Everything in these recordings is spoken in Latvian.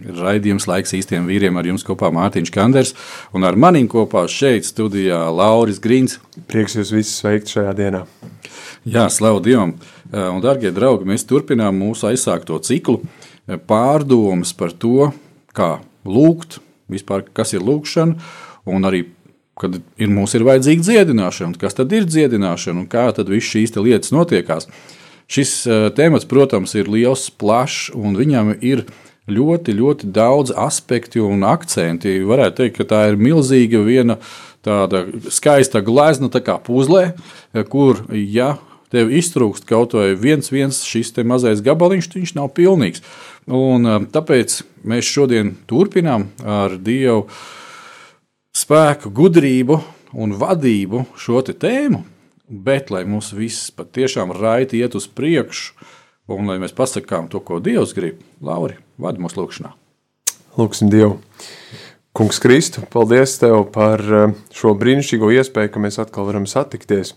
Raidījums laiks īstiem vīriem ar jums kopā Mārtiņš Kanders un ar manim kopā šeit studijā Lauris Grīns. Prieks jūs visus sveikt šajā dienā. Jā, slavu Dievam! Un, darbie draugi, mēs turpinām mūsu aizsākto ciklu pārdomas par to, kā lūgt, vispār kas ir lūgšana, un arī, kad ir, mums ir vajadzīga dziedināšana, kas tad ir dziedināšana un kā tad viss šīs lietas notiekās. Šis uh, temats, protams, ir liels, plašs, un viņam ir ļoti, ļoti daudz aspektu un akcenti. Varētu teikt, ka tā ir milzīga viena tāda skaista glezna, tā kā puzlē, kur, ja tev iztrūkst kaut vai viens, viens šis mazais gabaliņš, viņš nav pilnīgs. Un, tāpēc mēs šodien turpinām ar Dievu spēku, gudrību un vadību šo tēmu. Bet, lai mums viss patiešām raiti iet uz priekšu, un lai mēs pasakām to, ko Dievs grib, Lauri, vadi mūsu lūgšanā. Lūksim Dievu. Kungs Kristu, paldies Tev par šo brīnišķīgo iespēju, ka mēs atkal varam satikties.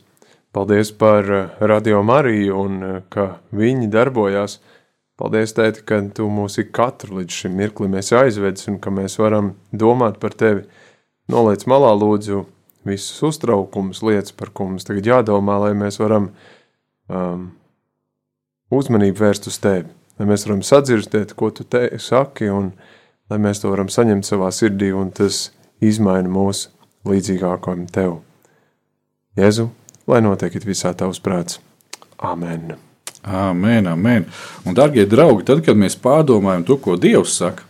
Paldies par Radio Mariju un ka viņi darbojās. Paldies, Tēti, ka Tu mūs ik katru līdz šim mirklim esi aizvedis un ka mēs varam domāt par Tevi. Noliec malā lūdzu visus uztraukumus, lietas, par ko mums tagad jādomā, lai mēs varam um, uzmanību vērst uz Tevi. Lai mēs varam sadzirdēt, ko Tu te saki un lai mēs to varam saņemt savā sirdī un tas izmaina mūs līdzīgākam Tev. Jēzu, lai notiek visā Tavs prāts. Amen. Amen, amen. Un, darbie draugi, tad, kad mēs pārdomājam to, ko Dievs saka,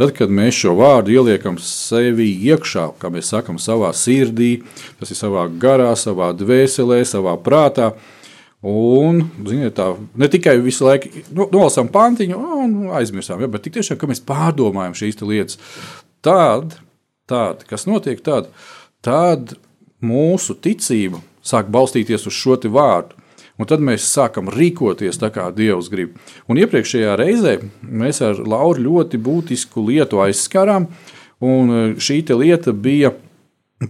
tad, kad mēs šo vārdu ieliekam sevi iekšā, kā mēs sakām, savā sirdī, tas ir savā garā, savā dvēselē, savā prātā. Un, ziniet, tā ne tikai visu laiku nu, nolasām pantiņu un aizmirsām, ja, bet tiešām, kad mēs pārdomājam šīs lietas, tad, tad kas notiek tad, tad mūsu ticība sāk balstīties uz šo vārdu. Un tad mēs sākam rīkoties tā, kā Dievs grib. Un iepriekšējā reizē mēs ar Lauru ļoti būtisku lietu aizskarām, un šī lieta bija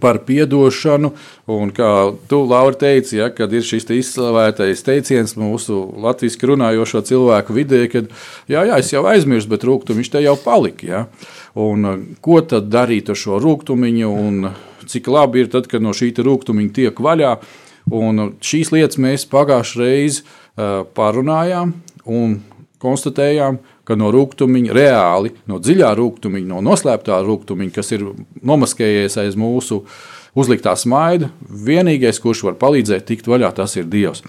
par atdošanu. Un kā tu, Laura, teici, ja, kad ir šis te izslavētais teiciens mūsu latviešu runājošo cilvēku vidē, kad jā, jā, es jau aizmirsu, bet rūkstoši te jau palika. Ja. Un, ko tad darīt ar šo rūkstošu, un cik labi ir tad, kad no šī rūkstoša tiek vaļā? Un šīs lietas mēs pagājušajā reizē uh, parunājām un konstatējām, ka no rūkstoša, reāli no dziļā rūkstoša, no noslēptā rūkstoša, kas ir nomaskējies aiz mūsu uzliktā smaida, vienīgais, kurš var palīdzēt tikt vaļā, tas ir Dievs.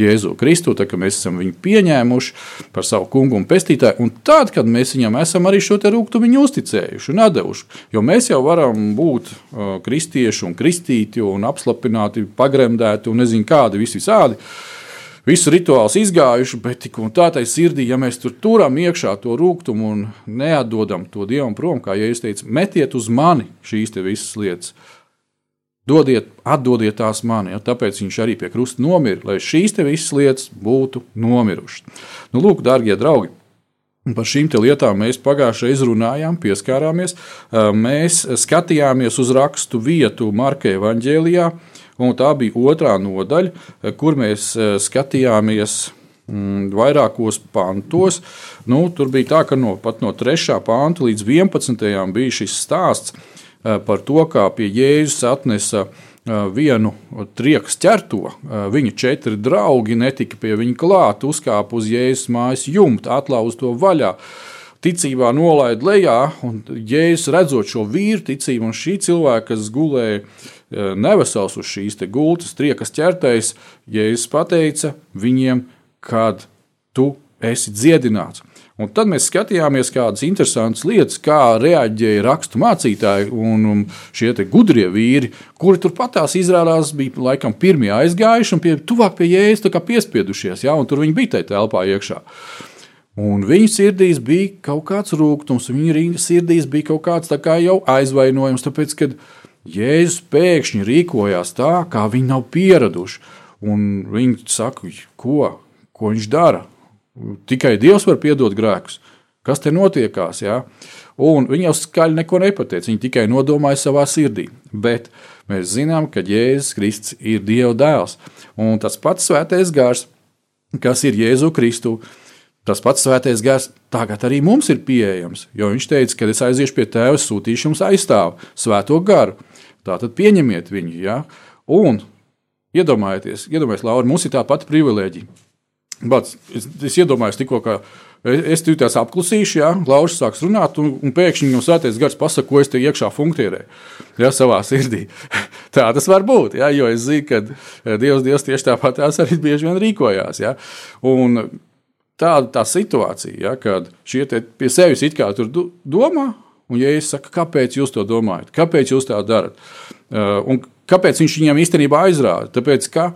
Jēzu Kristu, tā kā mēs esam viņu pieņēmuši par savu kungu un pestītāju, un tad, kad mēs viņam esam arī šo rūkstošu uzticējuši un devuši, jo mēs jau varam būt uh, kristieši un kristīti un apslapināti, pagremdēti un nezinu kādi, visi visādi visu rituālus izgājuši, bet tik un tā tai sirdī, ja mēs tur turam iekšā to rūkumu un neatdodam to dievam prom, kā ja es teicu, metiet uz mani šīs visas lietas. Dodiet, atdodiet tās man, ja, tāpēc viņš arī pie krusta nomira, lai šīs visas lietas būtu nomirušas. Nu, lūk, darbie draugi, Par šīm lietām mēs pagājušajā izrunājām, pieskārāmies. Mēs skatījāmies uz rakstu vietu Marka Evanģēlijā, un tā bija otrā nodaļa, kur mēs skatījāmies mm, vairākos pantos. Nu, tur bija tā, ka no, no 3. panta līdz 11. bija šis stāsts par to, kā pie Jēzus atnesa vienu triekas ķerto. Viņa četri draugi netika pie viņa klāt, uzkāpa uz Jēzus mājas jumta, atlauza to vaļā. Ticībā nolaida lejā, un Jēzus redzot šo vīru ticību, un šī cilvēka, kas gulēja nevesels uz šīs gultas, triekas ķertais, Jēzus pateica viņiem, kad tu esi dziedināts. Un tad mēs skatījāmies kādas interesantas lietas, kā reaģēja rakstu mācītāji un um, šie gudrie vīri, kuri turpat tās izrādās bija laikam pirmie aizgājuši un pie, tuvāk pie jēzus piespiedušies, ja, un tur viņi bija tajā telpā iekšā. Un viņu sirdīs bija kaut kāds rūkums, viņu sirdīs bija kaut kāds kā jau aizvainojums, tāpēc, ka Jēzus pēkšņi rīkojās tā, kā viņi nav pieraduši. Viņi saka, ko, ko viņš dara? Tikai Dievs var piedot grēkus. Kas te notiekās? Ja? Viņi jau skaļi neko nepateica. Viņi tikai nodomāja savā sirdī. Bet mēs zinām, ka Jēzus Kristus ir Dieva dēls. Un tas pats svētais gars, kas ir Jēzu Kristu, tas pats svētais gars tagad arī mums ir pieejams. Jo viņš teica, ka es aiziešu pie tēva, sūtīšu jums aizstāvu svēto garu. Tātad pieņemiet viņu. Ja? Un iedomājieties, iedomājieties Laura, mums ir tā pati privilēģija Bats, es, es iedomājos, tikko, ka es tur tās apklusīšu, ja Lauris sāks runāt, un, un pēkšņi no svētais gars pasakā, ko es te iekšā funkcionēju, ja savā sirdī. Tā tas var būt, ja, jo es zinu, ka eh, Dievs, Dievs tieši tāpat arī bieži vien rīkojās. Ja, un tāda tā situācija, ja, kad šie pie sevis it kā tur domā, un ja es saku, kāpēc jūs to domājat, kāpēc jūs tā darat, uh, un kāpēc viņš viņiem īstenībā aizrāda? Tāpēc, ka,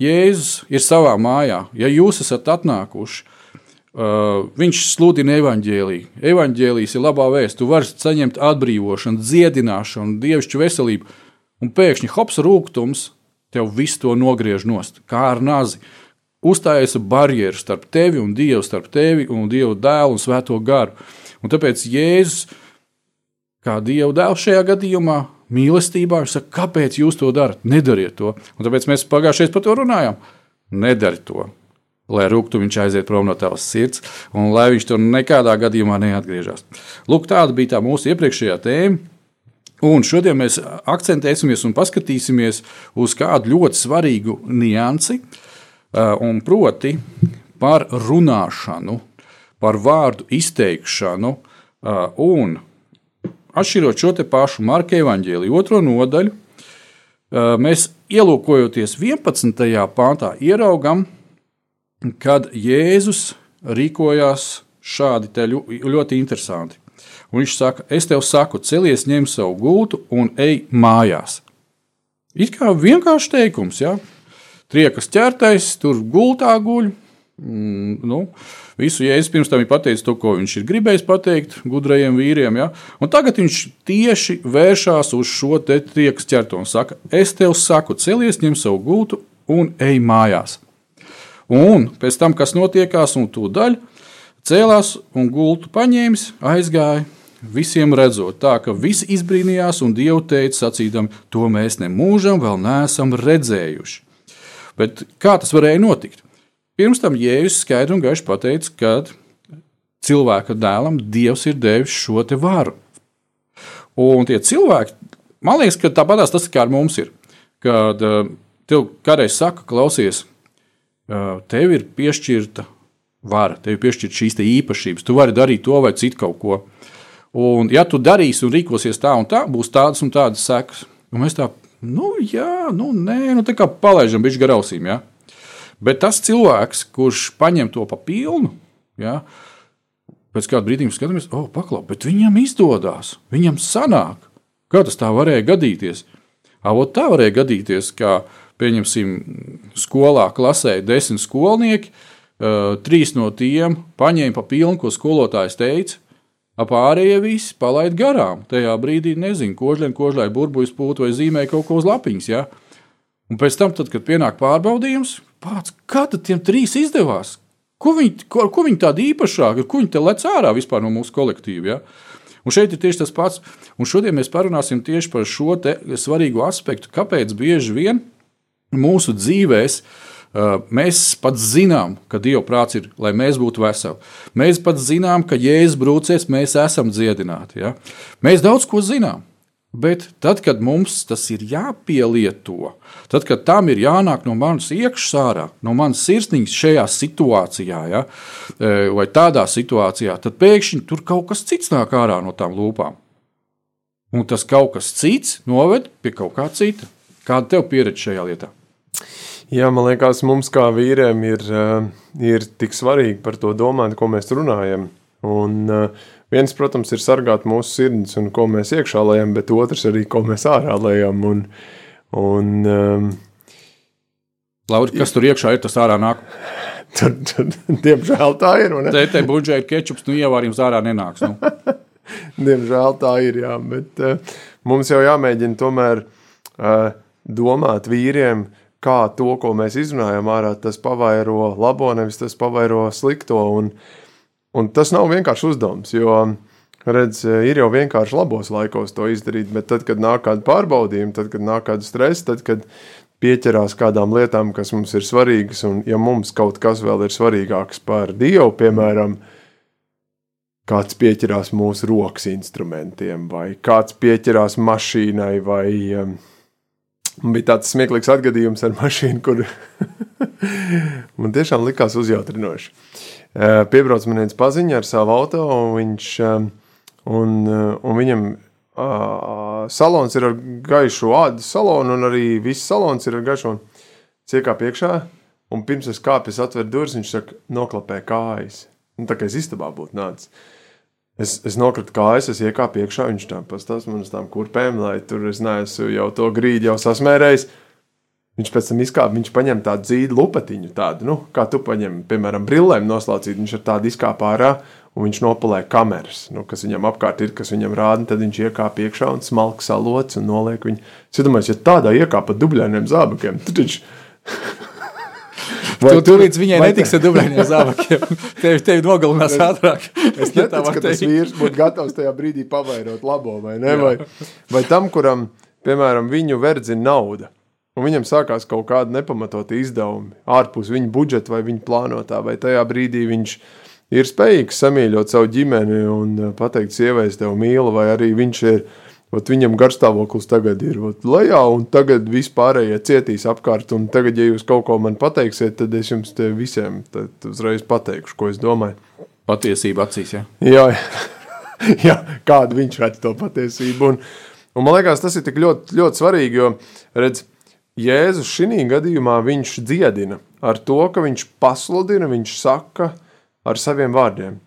Jēzus ir savā mājā. Ja jūs esat atnākuši, uh, viņš sludina evaņģēlīju. Evaņģēlījis ir labā vēsts. Tu vari saņemt atbrīvošanu, dziedināšanu, dievišķu veselību, un pēkšņi hops rūkums tev visu to nogriež nost, kā ar nazi. Uzstājas barjeras starp tevi un Dievu, starp tevi un Dievu dēlu un svēto garu. Un tāpēc Jēzus, kā Dieva dēls šajā gadījumā, mīlestībā. Viņš saka, kāpēc jūs to darat? Nedariet to. Un tāpēc mēs pagājušajā par to runājām. Nedari to. Lai rūktu viņš aiziet prom no tavas sirds, un lai viņš tur nekādā gadījumā neatgriežas. Lūk, tāda bija tā mūsu iepriekšējā tēma. Un šodien mēs akcentēsimies un paskatīsimies uz kādu ļoti svarīgu niansi, un proti par runāšanu, par vārdu izteikšanu un atšķirot šo pašu Marka evaņģēliju otro nodaļu, mēs ielūkojoties 11. pāntā, ieraugam, kad Jēzus rīkojās šādi ļoti interesanti. Un viņš saka, es tev saku, celies, ņem savu gultu un ej mājās. It kā vienkāršs teikums, ja? Triekas ķertais, tur gultā guļ. Mm, nu, Visu jēzus pirms tam ir pateicis to, ko viņš ir gribējis pateikt gudrajiem vīriem. Ja? Un tagad viņš tieši vēršas uz šo triekas ķertu un saka, es tev saku, celies, ņem savu gultu un ej mājās. Un pēc tam, kas notiekās, un tūdaļ cēlās un gultu paņēmis, aizgāja. Visiem redzot, tā ka visi izbrīnījās, un Dievu teica, sacīdami, to mēs nemūžam vēl neesam redzējuši. Bet kā tas varēja notikt? Pirms tam Jēzus skaidri un gaiši pateica, ka cilvēka dēlam Dievs ir devis šo varu. Un tie cilvēki, man liekas, ka tāpatās tas kā ar mums ir. Kad uh, tev kādreiz saka, klausies, uh, tev ir piešķirta vara, tev ir piešķirta šīs īpašības, tu vari darīt to vai citu kaut ko. Un, ja tu darīsi un rīkosies tā un tā, būs tādas un tādas sekas. Un mēs tā, nu, jā, nu, nē, nu, tā kā palaidām bišķi garausīm. Ja? Bet tas cilvēks, kurš paņem to pa pilnu, ja, pēc kāda brīdī skatāmies, oh, paklaus, bet viņam izdodas, viņam sanāk. Kā tas tā varēja gadīties? Avot tā varēja gadīties, ka, pieņemsim, skolā klasē desmit skolnieki, uh, trīs no tiem paņēma pa pilnu, ko skolotājs teica, Pārējie visi palaid garām. Tajā brīdī nezinu, kožļiem, kožļai burbuļs pūta vai zīmē kaut ko uz lapiņas. Ja? Un pēc tam, tad, kad pienāk pārbaudījums, pats, kā tad tiem trīs izdevās? Ko viņi, ko, ko viņi tādi īpašāki, ko viņi te lec ārā vispār no mūsu kolektīva? Ja? Un šeit ir tieši tas pats. Un šodien mēs parunāsim tieši par šo svarīgo aspektu, kāpēc bieži vien mūsu dzīvēm mēs pat zinām, ka Dieva prāts ir, lai mēs būtu veseli. Mēs pat zinām, ka Jēzus brūcēs, mēs esam dziedināti. Ja? Mēs daudz ko zinām. Bet tad, kad mums tas ir jāpielieto, tad, kad tam ir jānāk no manas iekšsārā, no manas sirsniņas šajā situācijā, ja, e, vai tādā situācijā, tad pēkšņi tur kaut kas cits nāk ārā no tām lūpām. un tas kaut kas cits noved pie kaut kā cita. Kāda tev pieredze šajā lietā? Jā, man liekas, mums kā vīriem ir, eh, ir tik svarīgi par to domāt, ko mēs runājam. Un eh, viens, protams, ir sargāt mūsu sirdis un ko mēs iekšā lejam, bet otrs arī, ko mēs ārā lejam. Un, un, um, Lauri, kas tur iekšā ir, tas ārā nāk. Tur, tur, diemžēl tā ir. buļģē ir kečups, nu ievārījums ārā nenāks. Nu. Diemžēl tā ir. Jā, bet uh, mums jau jāmēģina tomēr uh, domāt vīriem, kā to, ko mēs izrunājam ārā, tas pavairo labo, nevis tas pavairo slikto. Un, un tas nav vienkārši uzdevums, jo redz, ir jau vienkārši labos laikos to izdarīt, bet tad, kad nāk kāda pārbaudījuma, tad, kad nāk kāda stresa, tad, kad pieķerās kādām lietām, kas mums ir svarīgas, un ja mums kaut kas vēl ir svarīgāks par Dievu, piemēram, kāds pieķerās mūsu rokas instrumentiem, vai kāds pieķerās mašīnai, vai um, bija tāds smieklīgs atgadījums ar mašīnu, kur man tiešām likās uzjautrinoši. Uh, Piebrauc man viens paziņa ar savu auto, un, viņš, um, un, uh, un viņam uh, salons ir ar gaišu ādas salonu, un arī viss salons ir ar gaišu. Ciekā piekšā, un pirms es kāpu, es atveru durvis, viņš saka, noklapē kājas. Nu, tā kā es istabā būtu nācis. Es, es nokritu kājas, es iekāpu iekšā, viņš tam pastāstīja man uz tām kurpēm, lai tur es neesmu jau to grīdu jau sasmērējis. Viņš pēc tam izkāpa, viņš paņem tādu dzīdu lupatiņu, tādu, nu, kā tu paņem, piemēram, brillēm noslaucīt, viņš ar tādu izkāpa ārā, un viņš nopulē kameras, nu, kas viņam apkārt ir, kas viņam rāda, tad viņš iekāpa iekšā un smalki salots un noliek viņu. Es domāju, ja tādā iekāpa dubļainiem zābakiem, tad viņš... Tu tur līdz viņai netiks ar dubļainiem zābakiem. Tevi, tevi nogalinās ātrāk. Es neticu, ka tas vīrs būtu gatavs tajā brīdī pavairot labo, vai ne? Vai, vai tam, kuram, piemēram, viņu verdzina nauda, un viņam sākās kaut kāda nepamatota izdevumi ārpus viņa budžeta vai viņa plānotā, vai tajā brīdī viņš ir spējīgs samīļot savu ģimeni un eh, pateikt sievai, es tevi mīlu, vai arī viņš ir, ot, viņam garstāvoklis tagad ir ot, lejā, un tagad vispārējie cietīs apkārt, un tagad, ja jūs kaut ko man pateiksiet, tad es jums te visiem uzreiz pateikšu, ko es domāju. Patiesība acīs, ja? Jā, jā, kādu viņš redz to patiesību. Un, un man liekas, tas ir tik ļoti, ļoti svarīgi, jo redz, Jēzus šī gadījumā viņš dziedina ar to, ka viņš pasludina, viņš saka ar saviem vārdiem.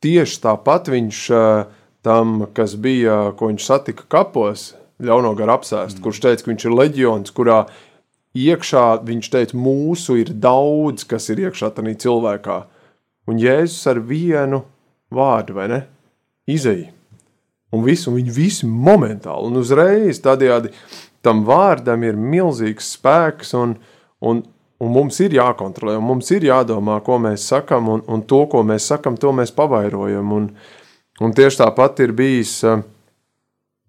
Tieši tāpat viņš eh, tam, kas bija, ko viņš satika kapos, ļauno garu apsēst, mm. kurš teica, ka viņš ir leģions, kurā iekšā viņš teica, mūsu ir daudz, kas ir iekšā tajā cilvēkā. Un Jēzus ar vienu vārdu, vai ne? Izēja. Un visu, un viņi visi momentāli un uzreiz tādējādi tam vārdam ir milzīgs spēks, un, un, un mums ir jākontrolē, un mums ir jādomā, ko mēs sakam, un, un to, ko mēs sakam, to mēs pavairojam. Un, un tieši tāpat ir bijis eh,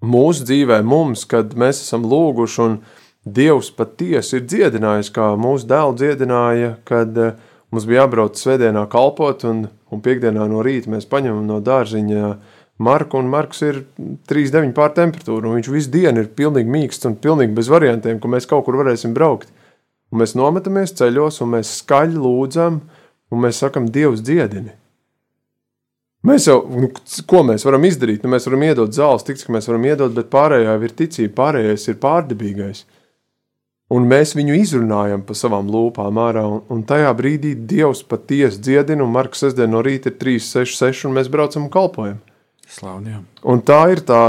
mūsu dzīvē, mums, kad mēs esam lūguši, un Dievs patiesi ir dziedinājis, kā mūsu dēlu dziedināja, kad uh, mums bija jābrauc svētdienā kalpot, un, un piekdienā no rīta mēs paņemam no dārziņa Marku, un Marks ir 3,9 pār temperatūru, un viņš visu dienu ir pilnīgi mīksts un pilnīgi bez variantiem, ka mēs kaut kur varēsim braukt. Un mēs nometamies ceļos, un mēs skaļi lūdzam, un mēs sakam, Dievs dziedini. Mēs jau, nu, ko mēs varam izdarīt? Nu, mēs varam iedot zāles, tik cik mēs varam iedot, bet pārējā ir ticība, pārējais ir pārdabīgais. Un mēs viņu izrunājam pa savām lūpām ārā, un, un tajā brīdī Dievs patiesi dziedina, un Marks sestdien no rīta ir 3, 6, 6, un mēs braucam un kalpojam. Slaudījām. Un tā ir tā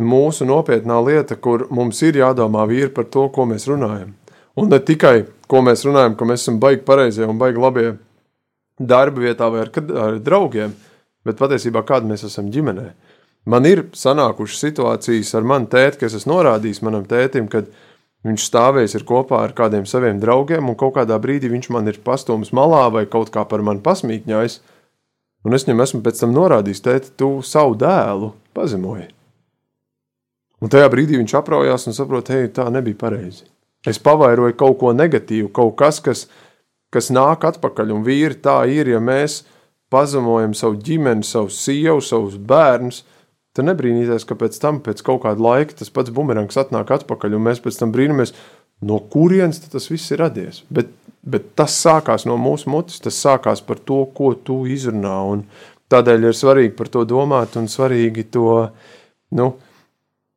mūsu nopietnā lieta, kur mums ir jādomā vīri par to, ko mēs runājam. Un ne tikai, ko mēs runājam, ka mēs esam baigi pareizie un baigi labie darba vietā vai ar, ar draugiem, bet patiesībā kāda mēs esam ģimenē. Man ir sanākušas situācijas ar manu tēti, kas es norādījis manam tētim, kad viņš stāvējis ir kopā ar kādiem saviem draugiem, un kaut kādā brīdī viņš man ir pastūmis malā vai kaut kā par mani pasmīkņājis, un es viņam esmu pēc tam norādījis, tēti, tu savu dēlu pazemoji. Un tajā brīdī viņš apraujās un saprot, hei, tā nebija pareizi. Es pavairoju kaut ko negatīvu, kaut kas, kas, kas nāk atpakaļ, un vīri tā ir, ja mēs pazemojam savu ģimeni, savu sievu, savus bērnus, tad nebrīnīties, ka pēc tam, pēc kaut kāda laika, tas pats bumerangs atnāk atpakaļ, un mēs pēc tam brīnamies, no kurienes tas viss ir radies. Bet, bet tas sākās no mūsu mutes, tas sākās par to, ko tu izrunā, un tādēļ ir svarīgi par to domāt, un svarīgi to, nu,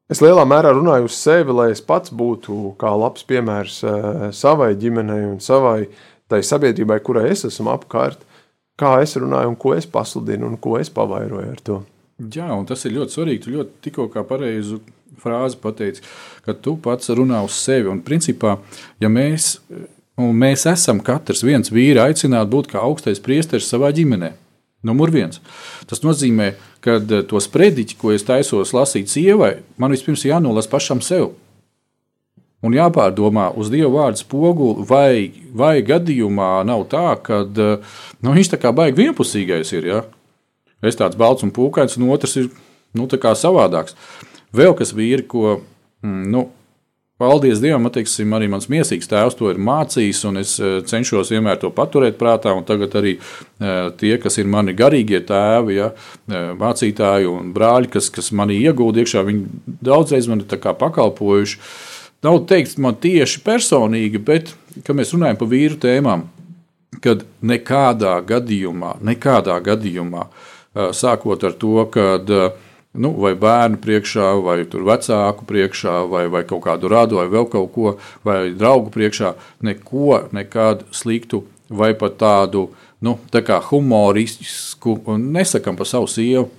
Es lielā mērā runāju uz sevi, lai es pats būtu kā labs piemērs uh, savai ģimenei un savai tai sabiedrībai, kurai es esmu apkārt, kā es runāju un ko es pasludinu un ko es pavairoju ar to. Jā, un tas ir ļoti svarīgi. Tu ļoti tikko kā pareizu frāzi pateici, ka tu pats runā uz sevi. Un principā, ja mēs, mēs esam katrs viens vīri aicināti būt kā augstais priesteris savā ģimenē, numur viens. Tas nozīmē, ka kad eh, tos prediķus, ko es taisos lasīt sievai, man vispirms jānolasa pašam sev. Un jāpārdomā uz Dieva vārdu spoguli, vai, vai gadījumā nav tā, ka eh, nu, viņš tā kā baigi vienpusīgais ir. Ja? Es tāds balts un pūkains, un otrs ir nu, savādāks. Vēl kas vīri, ko mm, nu, Paldies Dievam, teiksim, arī mans mīlīgais tēvs to ir mācījis, un es eh, cenšos vienmēr to paturēt prātā. Tagad arī eh, tie, kas ir mani garīgie tēvi, ja, eh, mācītāji un brāļi, kas, kas manī iegūda iekšā, viņi daudzreiz man ir pakalpojuši. Nav teikt man tieši personīgi, bet, kad mēs runājam par vīru tēmām, kad nekādā gadījumā, nekādā gadījumā, sākot ar to, kad nu, vai bērnu priekšā, vai vecāku priekšā, vai, vai kaut kādu rādu, vai vēl kaut ko, vai draugu priekšā, neko, nekādu sliktu, vai pat tādu nu, tā kā humoristisku, nesakām par savu sievu.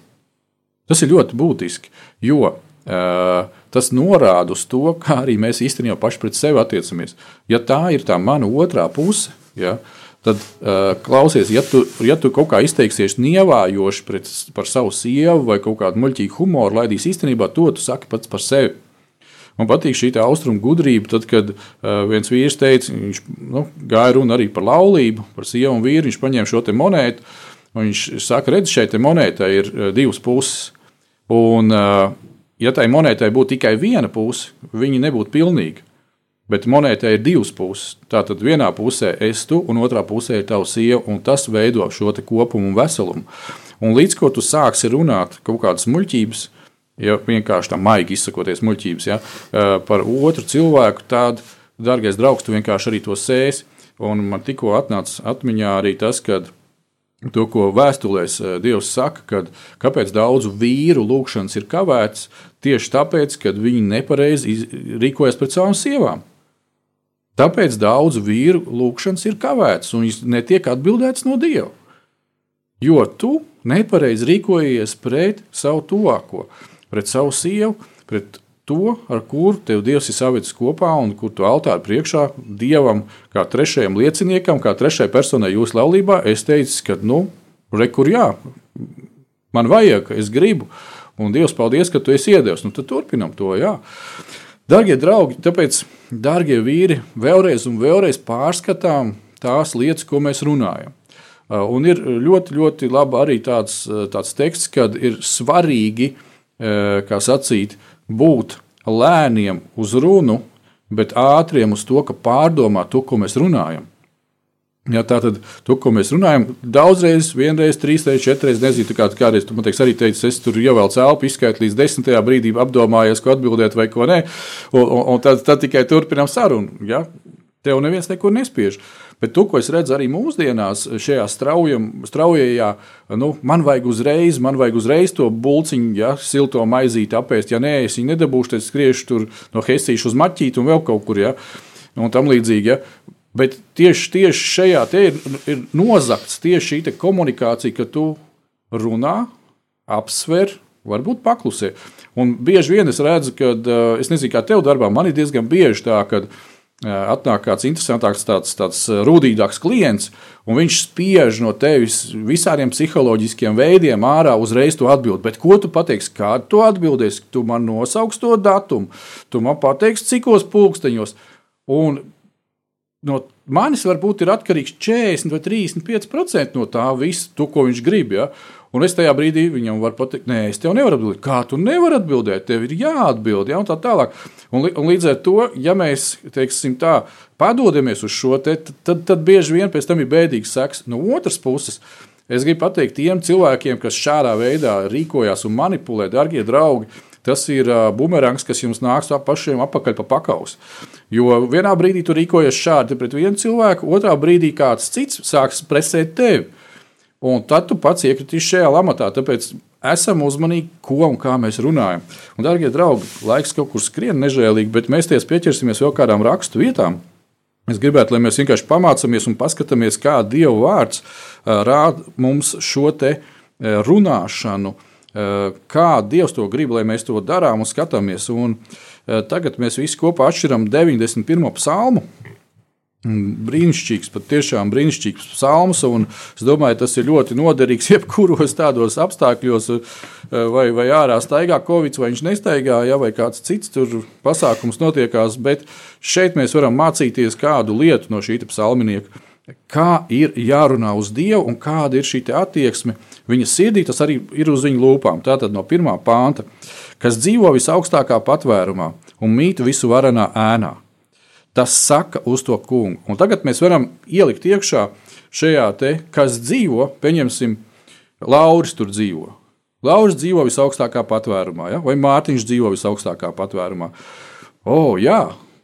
Tas ir ļoti būtiski, jo uh, tas norāda uz to, kā arī mēs īstenībā paši pret sevi attiecamies. Ja tā ir tā mana otrā puse, ja, uh, tad uh, klausies, ja tu, ja tu kaut kā izteiksies nievājoši pret, par savu sievu vai kaut kādu muļķīgu humoru, laidīs īstenībā to tu saki pats par sevi. Man patīk šī austrumu gudrība, tad, kad uh, viens vīrs teica, viņš nu, gāja runa arī par laulību, par sievu un vīru. Viņš paņēma šo monētu, un viņš saka, redz, šeit monētai ir uh, divas puses. Un, uh, ja tai monētai būtu tikai viena puse, viņa nebūtu pilnīga. Bet monētai ir divas puses. Tātad vienā pusē es tu, un otrā pusē ir tava sieva, un tas veido šo kopumu un veselumu. Un līdz ko tu sāksi runāt kaut kādas muļķības, ja vienkārši tā maigi izsakoties muļķības, ja, par otru cilvēku, tad, dārgais draugs, tu vienkārši arī to sēsi. Un man tikko atnāca atmiņā arī tas, ka to, ko vēstulēs Dievs saka, kad kāpēc daudzu vīru lūgšanas ir kavētas, tieši tāpēc, ka viņi nepareizi rīkojas pret savām sievām. Tāpēc daudzu vīru lūgšanas ir kavētas un netiek atbildētas no Dieva. Jo tu nepareizi rīkojies pret savu tuvāko, pret savu sievu, pret to, ar kuru tev Dievs ir savicis kopā un kur tu altāri priekšā Dievam, kā trešajam lieciniekam, kā trešajai personai jūsu laulībā, es teicu, ka, nu, rekur jā, man vajag, es gribu, un Dievs, paldies, ka tu esi iedevis. Nu, tad turpinam to, jā. Darbie draugi, tāpēc, darbie vīri, vēlreiz un vēlreiz pārskatām tās lietas, ko mēs runājam. Uh, un ir ļoti, ļoti labi arī tāds, uh, tāds teksts, kad ir svarīgi, uh, kā sacīt, būt lēniem uz runu, bet ātriem uz to, ka pārdomā to, ko mēs runājam. Ja, tā tad, to, ko mēs runājam, daudzreiz, vienreiz, trīsreiz, četrreiz, nezinu, kā kādreiz tu man teiks, arī teici, es tur ievēlu elpu, izskaitu līdz desmitajā brīdī, apdomājies, ko atbildēt vai ko nē, un, un, un tad, tad tikai turpinām sarunu. Ja? Tev neviens nekur nespiež. Bet to, ko es redzu arī mūsdienās, šajā straujam, straujajā, nu, man vajag uzreiz, man vajag uzreiz to buļciņu, ja, silto maizīti apēst. Ja nē, es viņu nedabūšu, tad skriešu tur no Helsīšu uz maķīti un vēl kaut kur. Ja, un tam līdzīgi. Ja. Bet tieši, tieši šajā ir, ir nozagts tieši šī komunikācija, ka tu runā, apsver, varbūt paklusē. Un bieži vien es redzu, ka, es nezinu, kā tev darbā, man ir diezgan bieži tā, ka atnāk kāds interesantāks, tāds, tāds rūtīgāks klients, un viņš spiež no tevis visādiem psiholoģiskiem veidiem ārā uzreiz to atbildēt. Bet ko tu pateiksi, kādu to atbildēsi? Tu man nosauks to datumu, tu man pateiksi, cikos pulksteņos. Un no manis varbūt ir atkarīgs 40 vai 35% no tā visa, to, ko viņš grib. Ja? Un es tajā brīdī viņam varu pateikt, nē, es tev nevaru atbildēt. Kā tu nevari atbildēt? Tev ir jāatbild, ja? tā tālāk. Un, un līdz ar to, ja mēs teiksim, tā, padodamies uz šo, te, tad, tad bieži vien pēc tam ir bēdīgs seks. No otras puses, es gribu pateikt tiem cilvēkiem, kas šādā veidā rīkojās un manipulē, darbie draugi, tas ir bumerangs, kas jums nāks pašiem apakaļ pa pakaus. Jo vienā brīdī tu rīkojies šādi pret vienu cilvēku, otrā brīdī kāds cits sāks presēt tevi. Un tad tu pats iekritīsi šajā lamatā. Tāpēc esam uzmanīgi, ko un kā mēs runājam. Un, darbie draugi, laiks kaut kur skrien nežēlīgi, bet mēs ties pieķersimies vēl kādām rakstu vietām. Es gribētu, lai mēs vienkārši pamācāmies un paskatāmies, kā Dieva vārds rāda mums šo runāšanu, kā Dievs to grib, lai mēs to darām un skatāmies. Un tagad mēs visi kopā atšķiram 91. psalmu. Brīnišķīgs, patiešām brīnišķīgs psalms, un es domāju, tas ir ļoti noderīgs jebkuros tādos apstākļos, vai, vai ārā staigā Covid, vai viņš nestaigā, ja, vai kāds cits tur pasākums notiekās, bet šeit mēs varam mācīties kādu lietu no šī psalminieka, kā ir jārunā uz Dievu un kāda ir šī attieksme viņa sirdī, tas arī ir uz viņa lūpām. Tātad no pirmā pānta, kas dzīvo visaugstākā patvērumā un mīt visu varenā ēnā tas saka uz to kungu. Un tagad mēs varam ielikt iekšā šajā te, kas dzīvo, pieņemsim, Lauris tur dzīvo. Lauris dzīvo visaugstākā patvērumā, ja? vai Mārtiņš dzīvo visaugstākā patvērumā. O, jā,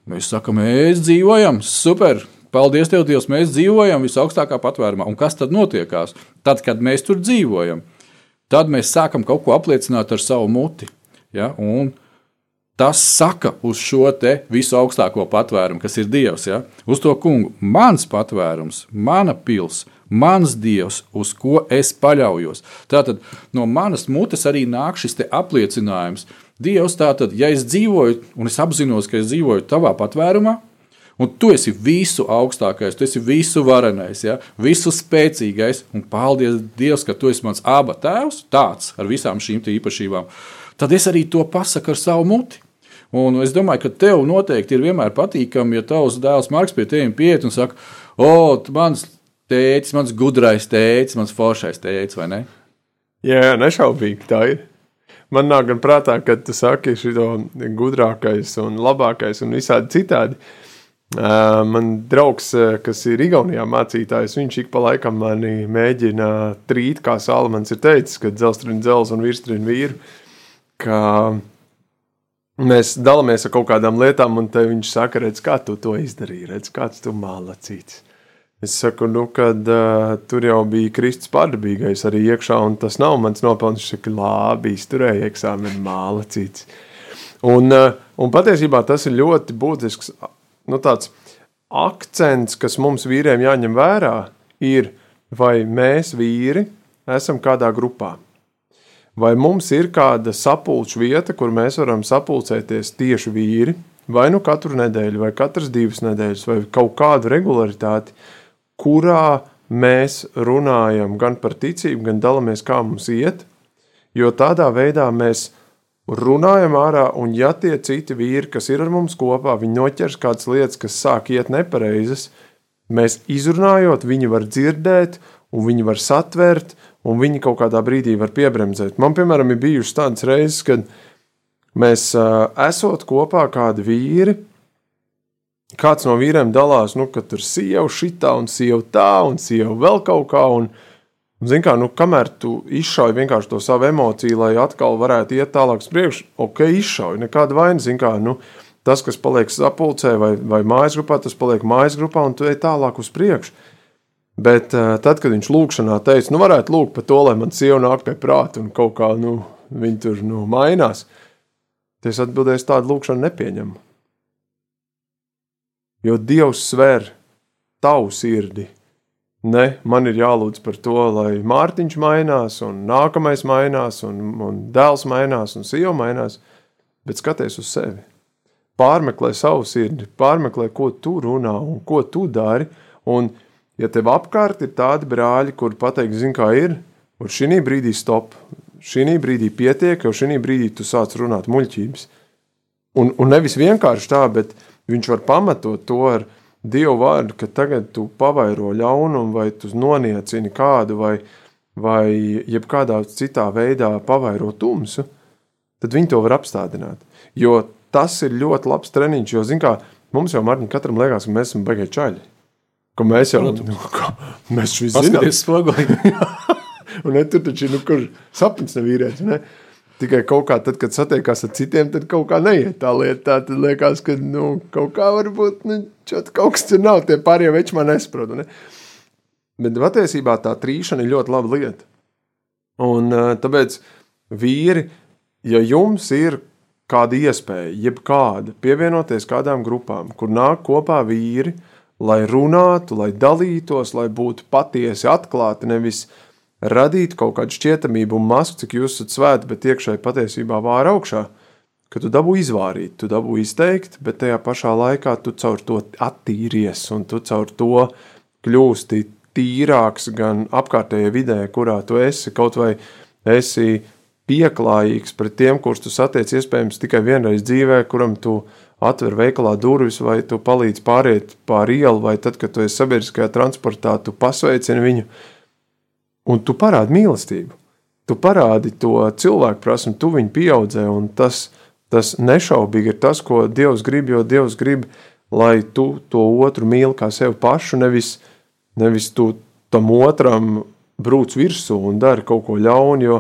mēs sakām, mēs dzīvojam, super, paldies Tev, Dievs, mēs dzīvojam visaugstākā patvērumā. Un kas tad notiekās? Tad, kad mēs tur dzīvojam, tad mēs sākam kaut ko apliecināt ar savu muti. Ja? Un Tas saka uz šo visu augstāko patvērumu, kas ir Dievs. Ja? Uz to kungu. Mans patvērums, mana pils, mans Dievs, uz ko es paļaujos. Tātad no manas mutes arī nāk šis apliecinājums. Dievs, tātad, ja es dzīvoju, un es apzinos, ka es dzīvoju tavā patvērumā, un tu esi visu augstākais, tu esi visu varenais, ja? visu spēcīgais, un paldies Dievs, ka tu esi mans aba tēvs, tāds ar visām šīm īpašībām, tad es arī to pasaku ar savu muti. Un es domāju, ka tev noteikti ir vienmēr patīkami, ja tavs dēls Marks pie tevis pieiet un saka, o, mans tēcis, mans gudrais tēcis, mans foršais tēcis, vai ne? Jā, nešaubīgi tā ir. Man nāk prātā, ka tu saki šo gudrākais un labākais un visādi citādi. Uh, man draugs, kas ir Igaunijā mācītājs, viņš ik pa laikam mani mēģina trīt, kā Salamans ir teicis, ka dzelzceļa dzelzs un virstrina vīru, ka Mēs dalāmies ar kaut kādām lietām, un viņš saka, redz, kā tu to izdarīji, redz, kāds tu mālacīts. Es saku, nu, kad uh, tur jau bija Kristus pārdabīgais arī iekšā, un tas nav mans nopelns. Viņš saka, labi, izturēja eksāmenu mālacīts. Un, uh, un patiesībā tas ir ļoti būtisks nu, tāds akcents, kas mums vīriem jāņem vērā, ir, vai mēs vīri esam kādā grupā. Vai mums ir kāda sapulču vieta, kur mēs varam sapulcēties tieši vīri, vai nu katru nedēļu, vai katras divas nedēļas, vai kaut kādu regularitāti, kurā mēs runājam gan par ticību, gan dalāmies, kā mums iet, jo tādā veidā mēs runājam ārā, un ja tie citi vīri, kas ir ar mums kopā, viņi noķers kādas lietas, kas sāk iet nepareizas, mēs izrunājot, viņi var dzirdēt, un viņi var satvert, un viņi kaut kādā brīdī var piebremzēt. Man, piemēram, ir bijušas tādas reizes, kad mēs esot kopā kādi vīri, kāds no vīriem dalās, nu, ka tur sieva šitā un sieva tā un sieva vēl kaut kā. Un, Zini, kā, nu, kamēr tu izšauj vienkārši to savu emociju, lai atkal varētu iet tālāk uz priekšu, ok, izšauj, nekāda vaina. Zini, kā, nu, tas, kas paliek sapulcē vai, vai mājas grupā, tas paliek mājas grupā un tu ej tālāk uz priekšu. Bet uh, tad, kad viņš lūgšanā teica, nu, varētu lūgt par to, lai man sieva nāk pie prāta un kaut kā nu, viņi tur nu, mainās, tad es atbildēju, tādu lūgšanu nepieņemu. Jo Dievs sver tavu sirdi. Ne, man ir jālūdz par to, lai Mārtiņš mainās, un nākamais mainās, un, un dēls mainās, un sieva mainās, bet skaties uz sevi. Pārmeklē savu sirdi, pārmeklē, ko tu runā un ko tu dari, un ja tev apkārt ir tādi brāļi, kuri pateiks, zini, kā ir, un šī brīdī stop, šī brīdī pietiek, jo šī brīdī tu sāc runāt muļķības. Un, un nevis vienkārši tā, bet viņš var pamatot to ar Dievu vārdu, ka tagad tu pavairo ļaunumu, vai tu noniecini kādu, vai, vai jebkādā citā veidā pavairo tumsu, tad viņi to var apstādināt. Jo tas ir ļoti labs treniņš, jo, zin kā, mums jau, Mārtiņ, katram liekas, ka mēs esam baigi čaļi. Ka mēs jau nu, ka, mēs visi zinām, spogulī. un ne, tur taču, nu, kur sapnis nav vīrietis, ne? Tikai kaut kā tad, kad satiekās ar citiem, tad kaut kā neiet tā lieta. Tad liekas, ka, nu, kaut kā varbūt, nu, kaut kas tur nav, tie pārējie veči man nesprot, ne? Bet patiesībā tā trīšana ir ļoti laba lieta. Un tāpēc vīri, ja jums ir kāda iespēja, jebkāda, pievienoties kādām grupām, kur nāk kopā vīri, lai runātu, lai dalītos, lai būtu patiesi atklāti, nevis radīt kaut kādu šķietamību un masku, cik jūs esat svēti, bet iekšēji patiesībā vāra augšā, ka tu dabū izvārīt, tu dabū izteikt, bet tajā pašā laikā tu caur to attīries un tu caur to kļūsti tīrāks gan apkārtējai vidē, kurā tu esi, kaut vai esi pieklājīgs pret tiem, kurus tu satiec iespējams tikai vienreiz dzīvē, kuram tu atver veikalā durvis, vai tu palīdz pāriet pāri ielu, vai tad, kad tu esi sabiedriskajā transportā, tu pasveicini viņu, un tu parādi mīlestību. Tu parādi to cilvēku prasmu, tu viņu pieaudzē, un tas, tas nešaubīgi ir tas, ko Dievs grib, jo Dievs grib, lai tu to otru mīli kā sevi pašu, nevis, nevis tu tam otram brūc virsū un dari kaut ko ļaunu, jo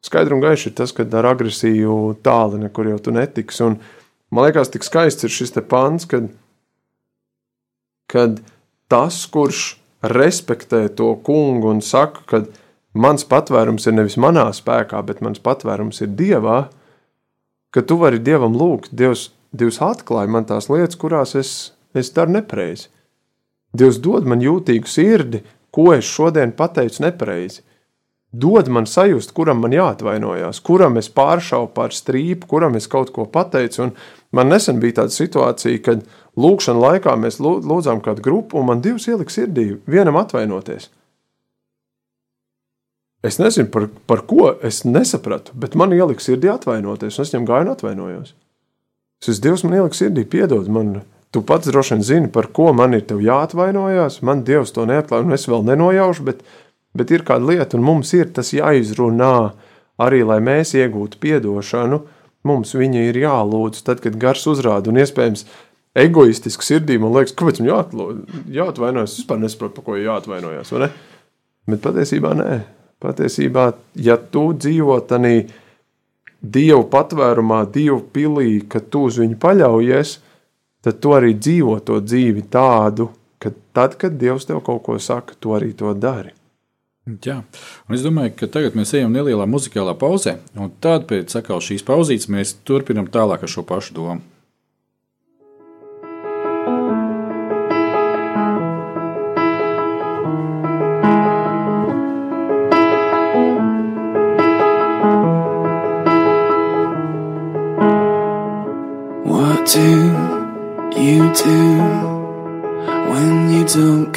Skaidri un gaiši ir tas, ka ar agresiju tālu nekur jau tu netiksi. Un man liekas, tik skaists ir šis pants, kad, kad tas, kurš respektē to kungu un saka, ka mans patvērums ir nevis manā spēkā, bet mans patvērums ir dievā, ka tu vari dievam lūgt, Dievs, Dievs atklāja man tās lietas, kurās es, es daru nepareizi. Dievs dod man jūtīgu sirdi, ko es šodien pateicu nepareizi dod man sajust, kuram man jāatvainojas, kuram es pāršauju par strīpu, kuram es kaut ko pateicu. Un man nesen bija tāda situācija, kad lūkšanā laikā mēs lūdzām kādu grupu, un man divas ieliks sirdī, vienam atvainoties. Es nezinu, par, par ko es nesapratu, bet man ieliks sirdī atvainoties, un es viņam gāju un atvainojos. Es Dievs man ieliks sirdī, piedod man. Tu pats droši vien zini, par ko man ir jāatvainojas. Man Dievs to neatklāja, un es vēl nenojaušu, bet Bet ir kāda lieta, un mums ir tas jāizrunā, arī lai mēs iegūtu atdošanu. Mums viņa ir jālūdz, tad, kad gars uzrāda, un iespējams, egoistiski sirdī man liekas, kāpēc man jāatlūd, jāatvainojas. Es vispār nesaprotu, par ko jāatvainojas. Bet patiesībā nē. Patiesībā, ja tu dzīvo tādā dievu patvērumā, dievu pilī, ka tu uz viņu paļaujies, tad tu arī dzīvo to dzīvi tādu, ka tad, kad dievs tev kaut ko saka, tu arī to dari. Jā, un es domāju, ka tagad mēs ejam nelielā muzikālā pauzē, un tad pēc šīs pauzītes mēs turpinām tālāk ar šo pašu domu.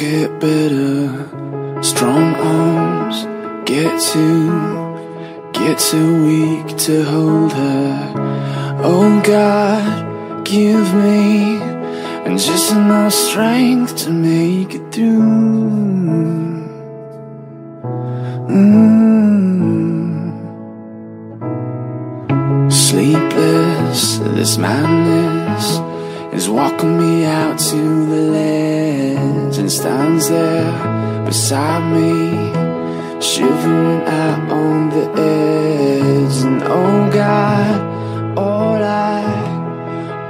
Get better? Strong arms get too, get too weak to hold her. Oh God, give me and just enough strength to make it through. Mm. Sleepless, this madness is walking me out to the ledge and stands there beside me, shivering out on the edge. And oh God, all I,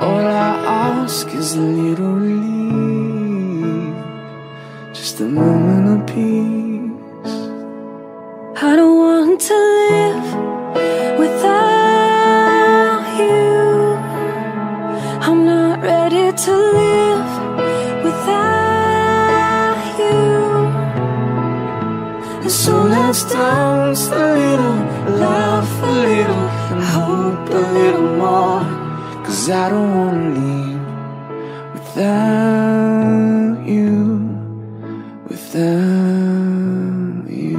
all I ask is a little Cause I don't wanna leave without you, without you.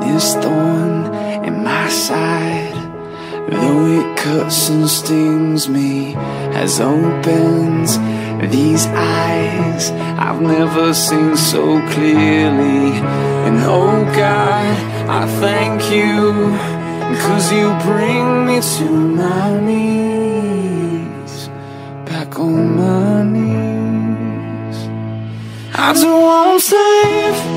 This thorn in my side, though it cuts and stings me has opened these eyes I've never seen so clearly. And oh God, I thank you, cause you bring me to my knees, back on my knees. I don't want to live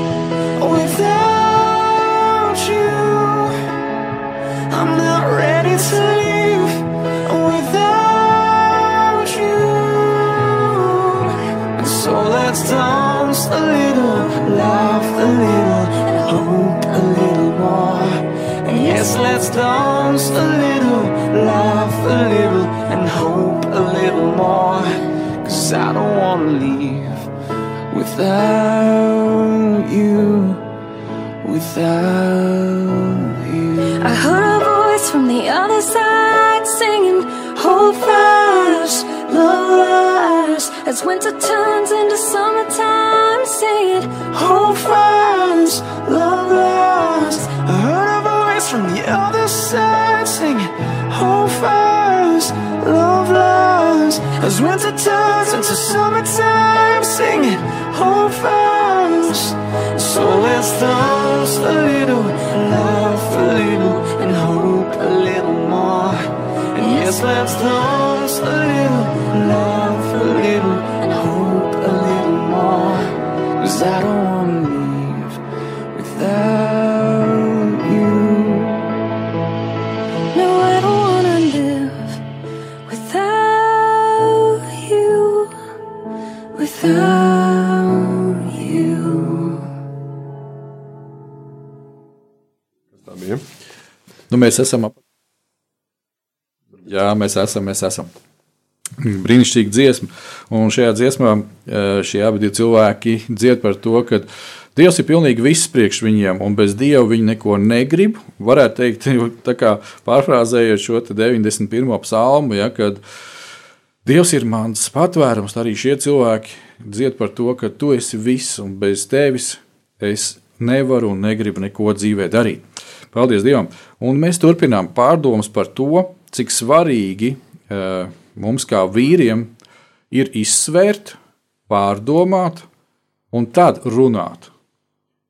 without you, without you. I heard a voice from the other side singing, Hold fast, love lasts. As winter turns into summertime, singing, Hold fast, love lasts. I heard a voice from the other side singing, Hold fast, love lasts. As winter turns into summertime, singing, Hold fast. So let's dance a little, laugh a little, and hope a little more. And yes, let's dance a little, laugh a little, and hope a little more. Cause I don't mēs esam. ap- Jā, mēs esam. Mēs esam. Brīnišķīga dziesma. Un šajā dziesmā eh, šie abi cilvēki dzied par to, ka Dievs ir pilnīgi viss priekš viņiem, un bez Dieva viņi neko negrib. Varētu teikt, pārfrāzējot šo te 91. psalmu, ja, kad Dievs ir mans patvērums, arī šie cilvēki dzied par to, ka tu esi viss, un bez tevis es nevaru un negribu neko dzīvē darīt. Paldies Dievam! Un mēs turpinām pārdomas par to, cik svarīgi uh, mums, kā vīriem, ir izsvērt, pārdomāt un tad runāt.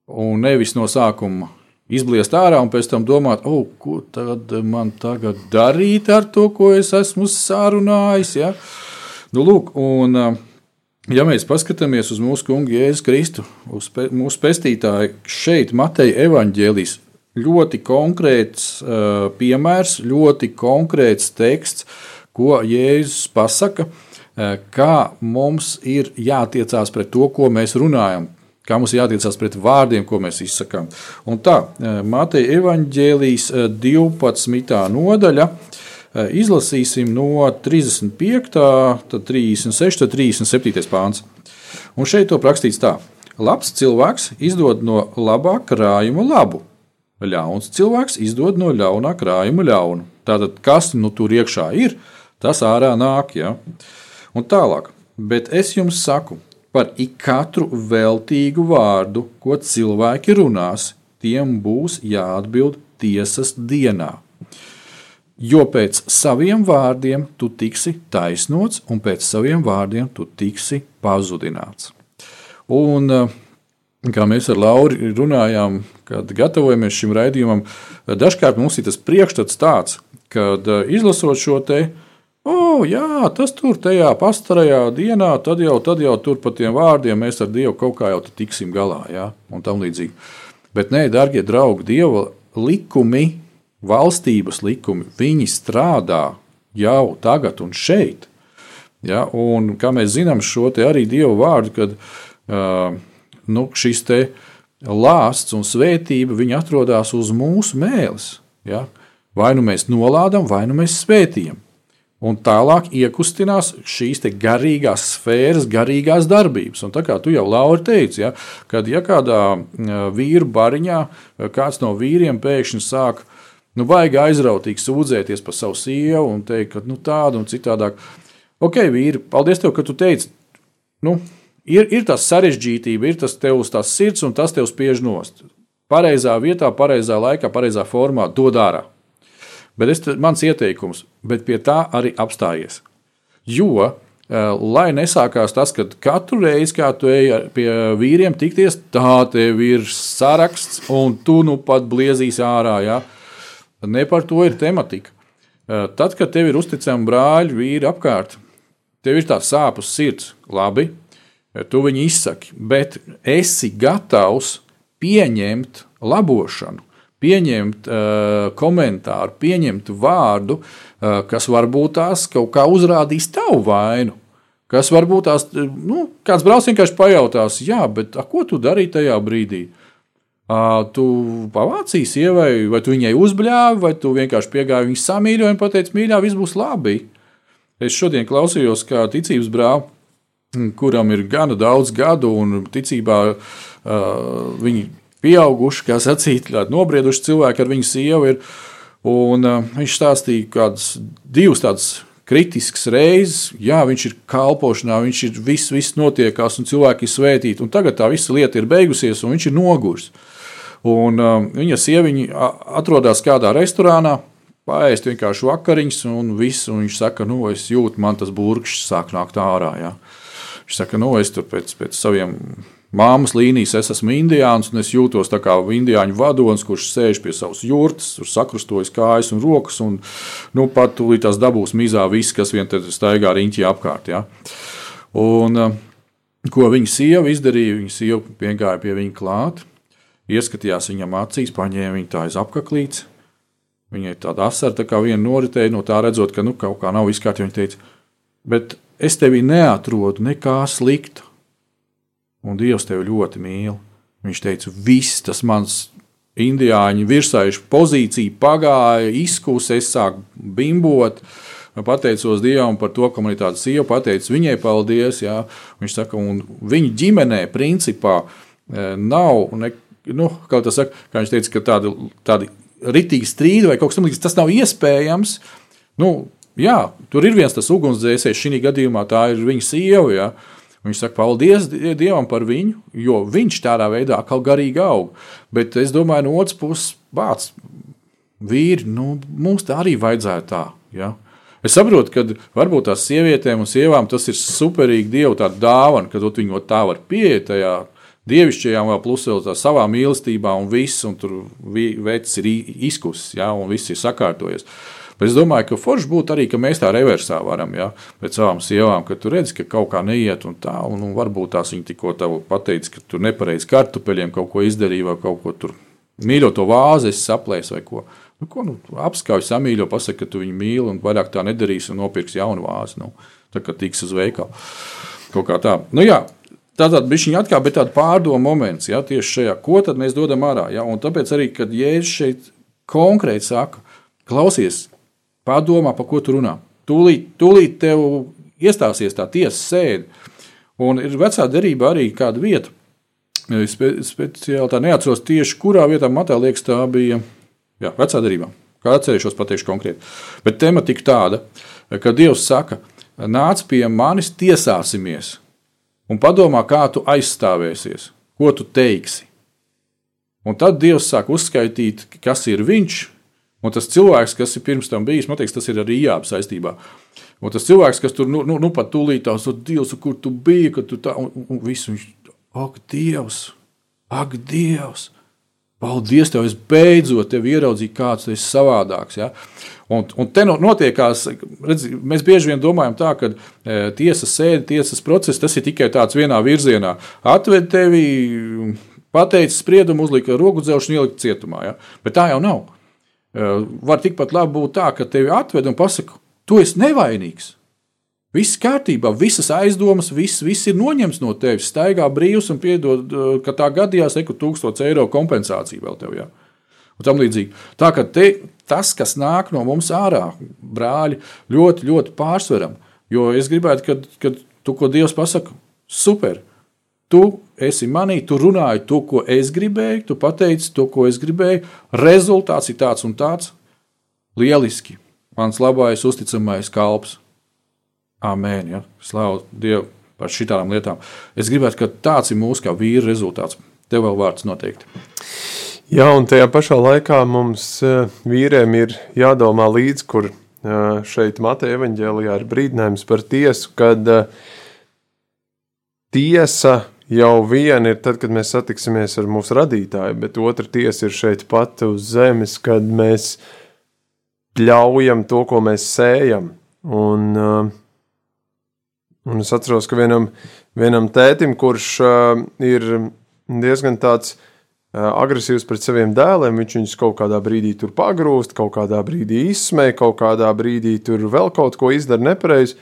Un nevis no sākuma izbliest ārā un pēc tam domāt, oh, ko tad man tagad darīt ar to, ko es esmu sārunājis. Ja? Nu, lūk, un, uh, ja mēs paskatāmies uz mūsu kungu Jēzu Kristu, uz pe, mūsu pestītāju, šeit Mateja evaņģēlijas ļoti konkrēts uh, piemērs, ļoti konkrēts teksts, ko Jēzus pasaka, uh, kā mums ir jātiecās pret to, ko mēs runājam. Kā mums ir jātiecās pret vārdiem, ko mēs izsakām. Un tā, Mateja evaņģēlijas 12. nodaļa, izlasīsim no 35, tad 36, tad 37 pāns. Un šeit to rakstīts tā: Labs cilvēks izdod no labā krājuma labu, ļauns cilvēks izdod no ļaunā krājuma ļaunu. Tātad, kas nu tur iekšā ir, tas ārā nāk. Ja? Un tālāk, bet es jums saku, par ikonu veltīgu vārdu, ko cilvēki runās, tiem būs jāatbild tiesas dienā. Jo pēc saviem vārdiem tu tiksi taisnots, un pēc saviem vārdiem tu tiksi pazudināts. Un, kā mēs ar Lauru runājām, kad gatavojamies šim raidījumam, dažkārt mums ir tas priekšstats tāds, ka izlasot šo teiktu, O, jā, tas tur tajā pastarajā dienā, tad jau, tad jau tur par tiem vārdiem mēs ar Dievu kaut kā jau tiksim galā, jā, un tam līdzīgi. Bet nē, darbie draugi, Dieva likumi, valstības likumi, viņi strādā jau tagad un šeit. Ja, un, kā mēs zinām, šo arī Dieva vārdu, kad uh, nu, šis lāsts un svētība atrodas uz mūsu mēles. Ja? Vai nu mēs nolādam, vai nu mēs svētījam un tālāk iekustinās šīs garīgās sfēras, garīgās darbības. Un tā kā tu jau Laura teici, ja, kad ja kādā vīru bariņā kāds no vīriem pēkšņi sāk nu, baigi aizrautīgi sūdzēties par savu sievu un teikt, ka nu, tāda un citādāk. Ok, vīri, paldies tev, ka tu teici, nu, ir, ir tas sarežģītība, ir tas tev uz tās sirds un tas tev spiež nost. Pareizā vietā, pareizā laikā, pareizā formā dod ārā. Bet es, mans ieteikums, bet pie tā arī apstājies. Jo, lai nesākās tas, ka katru reizi, kad tu ej pie vīriem tikties, tā tev ir saraksts, un tu nu pat bliezīs ārā. Ja? Ne par to ir tematika. Tad, kad tev ir uzticami brāļi, vīri apkārt, tev ir tā sāpes sirds, labi, tu viņu izsaki, bet esi gatavs pieņemt labošanu pieņemt uh, komentāru, pieņemt vārdu, uh, kas varbūt tās kaut kā uzrādīs tavu vainu. Kas varbūt tās, nu, kāds brauc vienkārši pajautās, jā, bet a, ko tu darīji tajā brīdī? Uh, tu pavācīji sievai, vai tu viņai uzbļāvi, vai tu vienkārši piegāji viņas samīļojumu un pateici, mīļā, viss būs labi. Es šodien klausījos, kā ticības brālis kuram ir gana daudz gadu un ticībā uh, viņi pieauguši, kā sacīt, nobrieduši cilvēki ar viņu sievu. Ir, un, uh, viņš stāstīja kādas divas tādas kritisks reizes, jā, viņš ir kalpošanā, viņš ir viss, viss notiekās, un cilvēki ir svētīti. Tagad tā visa lieta ir beigusies, un viņš ir noguris. Un, um, viņa sieviņa atrodas kādā restorānā, paēst vienkārši vakariņas, un, viss, un viņš saka, nu, es jūtu, man tas burkšs sāk nākt ārā. Jā. Viņš saka, nu, es tur pēc, pēc saviem māmas līnijas es esmu indiāns, un es jūtos kā indiāņu vadonis, kurš sēž pie savas jurtas, tur sakrustojas kājas un rokas, un nu, pat tūlīt tās dabūs mizā viss, kas vien tad staigā riņķī apkārt. Ja? Un, eh, ko viņa sieva izdarīja? Viņa sieva piegāja pie viņa klāt, ieskatījās viņam acīs, paņēma viņu tā aiz apaklītes. Viņai tāda asara tā kā viena noritēja, no tā redzot, ka nu, kaut kā nav izkārta. Viņa teica, bet es tevi neatrodu nekā slikta un Dievs tevi ļoti mīl. Viņš teica, viss tas mans indiāņu virsaišu pozīcija pagāja, izkūsa, es sāku bimbot. Pateicos Dievam par to, ka man ir tāda sieva, pateicu viņai paldies. Jā. Viņš saka, un viņa ģimenē principā e, nav, ne, nu, kā saka, kā viņš teica, ka tāda, tāda ritīgi strīda vai kaut kas tamlīdzīgs, tas nav iespējams. Nu, jā, tur ir viens tas ugunsdzēsējs, šī gadījumā tā ir viņa sieva. Jā. Viņš saka, paldies Dievam par viņu, jo viņš tādā veidā kaut garīgi aug. Bet es domāju, no otras puses, bāc, vīri, nu, mums tā arī vajadzētu tā. Ja? Es saprotu, ka varbūt tās sievietēm un sievām tas ir superīgi Dieva dāvana, ka viņi tā var pieiet tajā dievišķajām, vēl plus vēl savā mīlestībā un viss, un tur veids ir izkusis, ja, un viss ir sakārtojies. Bet es domāju, ka forši būtu arī, ka mēs tā reversā varam, ja, pēc savām sievām, ka tu redzi, ka kaut kā neiet un tā, un, un varbūt tās viņi tikko tev pateica, ka tu nepareizi kartupeļiem kaut ko izdarīji vai kaut ko tur mīļo to vāzi, es saplēsu vai ko. Nu, ko nu, apskauj, samīļo, pasaki, ka tu viņu mīli un vairāk tā nedarīsi un nopirksi jaunu vāzi. Nu, tā kā tiks uz veikalu. Kaut kā tā. Nu, jā, Tātad bija viņa atkal tāda pārdomu moments, ja, tieši šajā, ko tad mēs dodam ārā. Ja, tāpēc arī, kad Jēzus šeit konkrēti saka, klausies, Padomā, par ko tu runā. Tūlīt, tūlīt tev iestāsies tā tiesa sēde. Un ir vecā derība arī kāda vieta. Spe, speciāli tā neatceros tieši, kurā vietā matā liekas, tā bija jā, vecā derībā. Kā atcerēšos, pateikšu konkrēti. Bet tematika tāda, ka Dievs saka, nāc pie manis, tiesāsimies, un padomā, kā tu aizstāvēsies, ko tu teiksi. Un tad Dievs sāk uzskaitīt, kas ir viņš, Un tas cilvēks, kas ir pirms tam bijis, man liekas, tas ir arī jāap saistībā. Un tas cilvēks, kas tur nu, nu, nu pat tūlīt tās, Dievs, kur tu biji, ka tu tā, un, un viss viņš, ak, Dievs, ak, Dievs, paldies tev, es beidzot tevi ieraudzīju, kāds tu esi savādāks. Ja? Un, un te notiekās, redz, mēs bieži vien domājam tā, ka e, tiesas sēde, tiesas process, tas ir tikai tāds vienā virzienā. Atved tevi, pateicis spriedumu, uzlika rogu dzelšanu, ielikt cietumā. Ja? Bet tā jau nav. Eh, var tikpat labi būt tā, ka tevi atved un pasaka, tu esi nevainīgs. Viss kārtībā, visas aizdomas, viss, viss ir noņemts no tevis. Staigā brīvs un piedod, eh, ka tā gadījās, ka 1000 eiro kompensācija vēl tev jā. Un tam līdzīgi. Tā kā te, tas, kas nāk no mums ārā, brāļi, ļoti, ļoti pārsveram. Jo es gribētu, kad tu ko Dievs pasaka, super, Tu esi manī, tu runāji to, ko es gribēju, tu pateici to, ko es gribēju. Rezultāts ir tāds un tāds. Lieliski. Mans labais, uzticamais kalps. Amen. Ja? Slavu Dievu par šitām lietām. Es gribētu, ka tāds ir mūsu kā vīra rezultāts. Tev vēl vārds noteikti. Jā, un tajā pašā laikā mums eh, vīriem ir jādomā līdzi, kur eh, šeit Mateja evaņģēlijā ir brīdinājums par tiesu, kad eh, tiesa jau viena ir tad, kad mēs satiksimies ar mūsu radītāju, bet otra tiesa ir šeit pat uz zemes, kad mēs ļaujam to, ko mēs sējam. Un, uh, un es atceros, ka vienam, vienam tētim, kurš uh, ir diezgan tāds uh, agresīvs pret saviem dēliem, viņš viņus kaut kādā brīdī tur pagrūst, kaut kādā brīdī izsmēja, kaut kādā brīdī tur vēl kaut ko izdara nepareizi.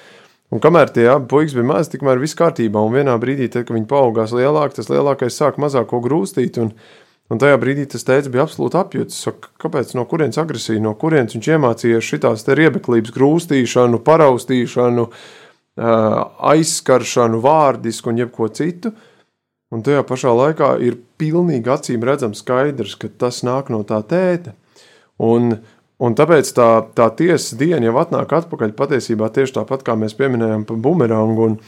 Un kamēr tie abi puikas bija mazi, tikmēr viss kārtībā. Un vienā brīdī, tad, kad viņi paaugās lielāk, tas lielākais sāk mazāko grūstīt. Un, un tajā brīdī tas teica, bija absolūti apjūts. Kāpēc no kurienes agresija, no kurienes viņš iemācījies šitās riebeklības grūstīšanu, paraustīšanu, aizskaršanu, vārdisku un jebko citu. Un tajā pašā laikā ir pilnīgi acīm redzams skaidrs, ka tas nāk no tā tēta. Un, un tāpēc tā, tā tiesas diena jau atnāk atpakaļ patiesībā tieši tāpat, kā mēs pieminējām par bumerangu. Un,